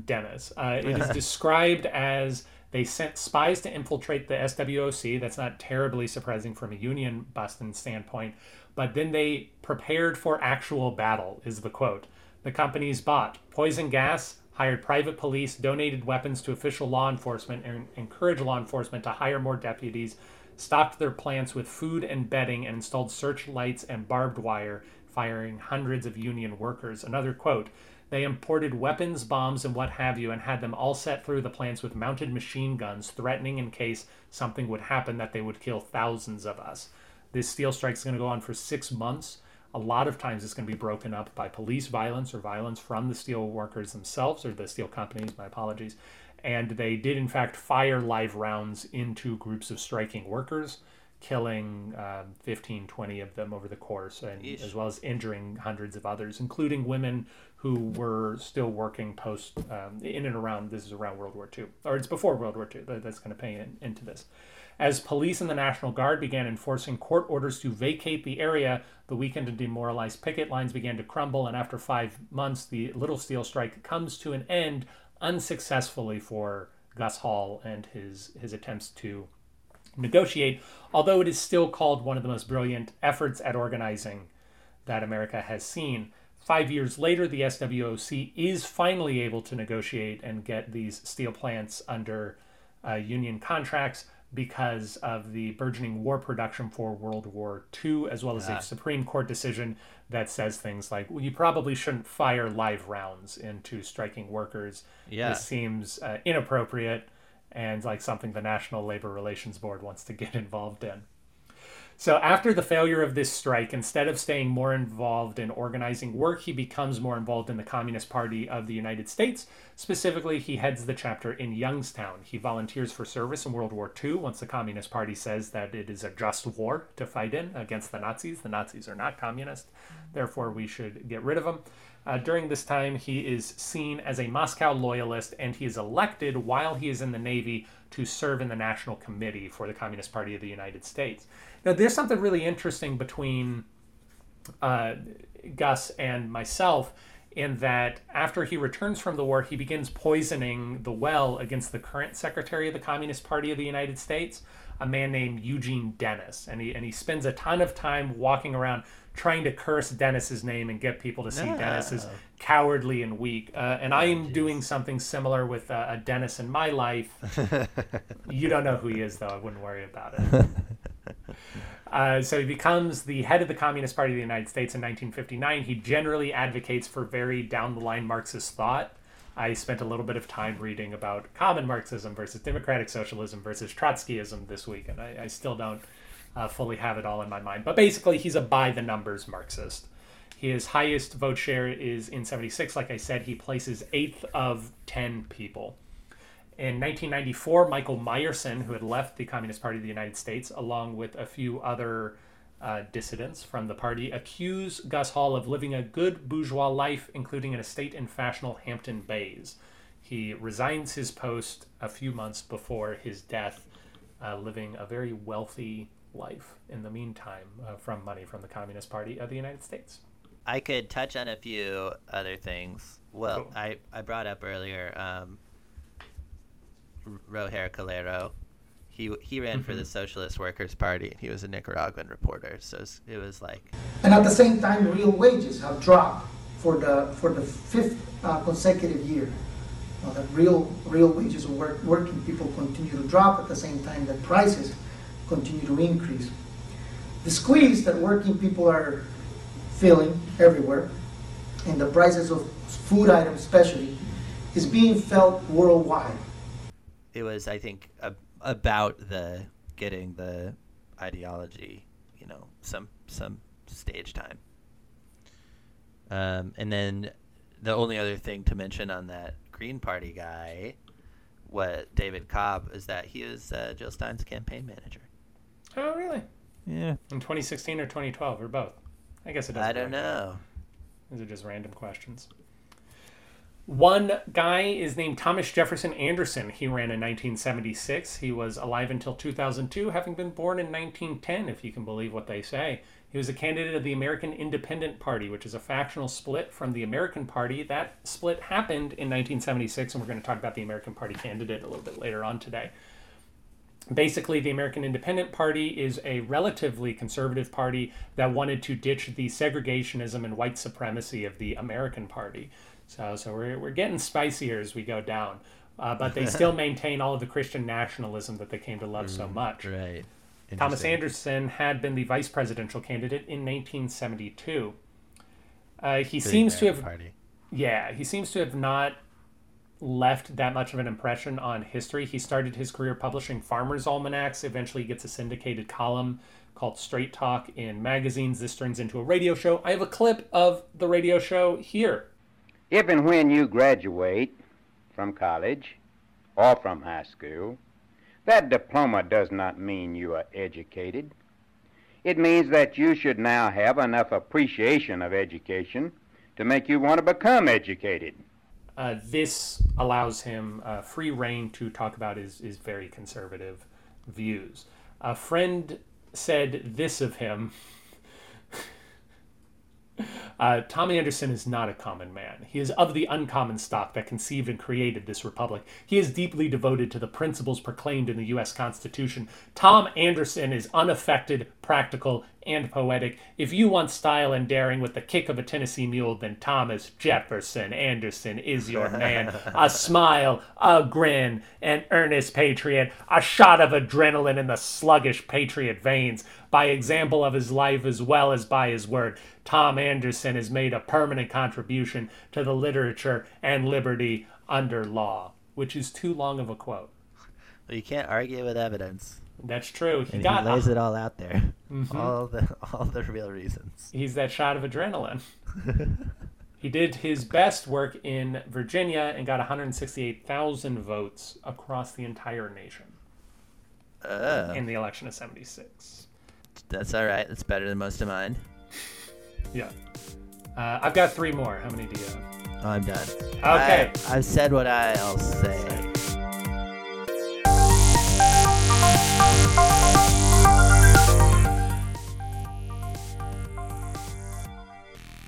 Dennis. Uh, it is described as they sent spies to infiltrate the SWOC. That's not terribly surprising from a union busting standpoint. But then they prepared for actual battle, is the quote. The companies bought poison gas, hired private police, donated weapons to official law enforcement, and encouraged law enforcement to hire more deputies, stocked their plants with food and bedding, and installed searchlights and barbed wire, firing hundreds of union workers. Another quote. They imported weapons, bombs, and what have you, and had them all set through the plants with mounted machine guns, threatening in case something would happen that they would kill thousands of us. This steel strike is going to go on for six months. A lot of times it's going to be broken up by police violence or violence from the steel workers themselves or the steel companies, my apologies. And they did, in fact, fire live rounds into groups of striking workers, killing um, 15, 20 of them over the course, and Yeesh. as well as injuring hundreds of others, including women who were still working post um, in and around this is around World War II, or it's before World War II. That, that's going to pay in, into this. As police and the National Guard began enforcing court orders to vacate the area, the weakened and demoralized picket lines began to crumble, and after five months, the Little Steel strike comes to an end unsuccessfully for Gus Hall and his his attempts to negotiate, although it is still called one of the most brilliant efforts at organizing that America has seen. Five years later, the SWOC is finally able to negotiate and get these steel plants under uh, union contracts because of the burgeoning war production for World War II, as well as Ah. a Supreme Court decision that says things like, well, you probably shouldn't fire live rounds into striking workers. Yeah. This seems uh, inappropriate and like something the National Labor Relations Board wants to get involved in. So, after the failure of this strike, instead of staying more involved in organizing work, he becomes more involved in the Communist Party of the United States. Specifically, he heads the chapter in Youngstown. He volunteers for service in World War II once the Communist Party says that it is a just war to fight in against the Nazis. The Nazis are not communist, therefore, we should get rid of them. Uh, during this time, he is seen as a Moscow loyalist and he is elected while he is in the Navy to serve in the National Committee for the Communist Party of the United States. Now, there's something really interesting between uh, Gus and myself in that after he returns from the war, he begins poisoning the well against the current secretary of the Communist Party of the United States, a man named Eugene Dennis. And he, and he spends a ton of time walking around trying to curse Dennis's name and get people to see No. Dennis as cowardly and weak. Uh, and I am doing something similar with uh, a Dennis in my life. you don't know who he is, though. I wouldn't worry about it. Uh, so he becomes the head of the Communist Party of the United States in 1959. He generally advocates for very down the line Marxist thought. I spent a little bit of time reading about common Marxism versus democratic socialism versus Trotskyism this week, and I, I still don't uh, fully have it all in my mind. But basically, he's a by the numbers Marxist. His highest vote share is in 76. Like I said, he places eighth of 10 people. In 1994, Michael Meyerson, who had left the Communist Party of the United States, along with a few other uh, dissidents from the party, accuse Gus Hall of living a good bourgeois life, including an estate in fashionable Hampton Bays. He resigns his post a few months before his death, uh, living a very wealthy life in the meantime uh, from money from the Communist Party of the United States. I could touch on a few other things. Well, Cool. I, I brought up earlier um, Roger Calero. He he ran for the Mm-hmm. Socialist Workers Party. He was a Nicaraguan reporter, so it was, it was like And at the same time, real wages have dropped for the for the fifth uh, consecutive year. Uh, the real real wages of work, working people continue to drop at the same time that prices continue to increase. The squeeze that working people are feeling everywhere, and the prices of food items especially, is being felt worldwide. it was I think a, about the getting the ideology, you know, some some stage time. Um, and then the only other thing to mention on that Green Party guy, what David Cobb, is that he was uh, Jill Stein's campaign manager. Oh, really? Yeah. In 2016 or 2012 or both? I guess it doesn't. I don't matter. know. These are just random questions. One guy is named Thomas Jefferson Anderson. He ran in 1976. He was alive until 2002, having been born in 1910, if you can believe what they say. He was a candidate of the American Independent Party, which is a factional split from the American Party. That split happened in 1976, and we're going to talk about the American Party candidate a little bit later on today basically the American Independent Party is a relatively conservative party that wanted to ditch the segregationism and white supremacy of the American Party. So, so we're, we're getting spicier as we go down. Uh, but they still maintain all of the Christian nationalism that they came to love so much. Right. Thomas Anderson had been the vice presidential candidate in 1972. Uh, he the seems to have, Party. yeah, he seems to have not left that much of an impression on history. He started his career publishing farmers' almanacs. Eventually, gets a syndicated column called Straight Talk in magazines. This turns into a radio show. I have a clip of the radio show here. If and when you graduate from college or from high school, that diploma does not mean you are educated. It means that you should now have enough appreciation of education to make you want to become educated. Uh, this allows him uh, free reign to talk about his, his very conservative views. A friend said this of him Uh, Tom Anderson is not a common man. He is of the uncommon stock that conceived and created this republic. He is deeply devoted to the principles proclaimed in the U.S. Constitution. Tom Anderson is unaffected, practical, and poetic. If you want style and daring with the kick of a Tennessee mule, then Thomas Jefferson Anderson is your man. a smile, a grin, an earnest patriot, a shot of adrenaline in the sluggish patriot veins. By example of his life as well as by his word, Tom Anderson has made a permanent contribution to the literature and liberty under law, which is too long of a quote. Well, you can't argue with evidence. That's true. He and got he lays it all out there. Mhm. All the all the real reasons. He's that shot of adrenaline. he did his best work in Virginia and got 168,000 votes across the entire nation Uh, in the election of 76. that's all right. That's better than most of mine. Yeah. Uh, I've got three more. How many do you have? I'm done. Okay. I, I've said what I'll say.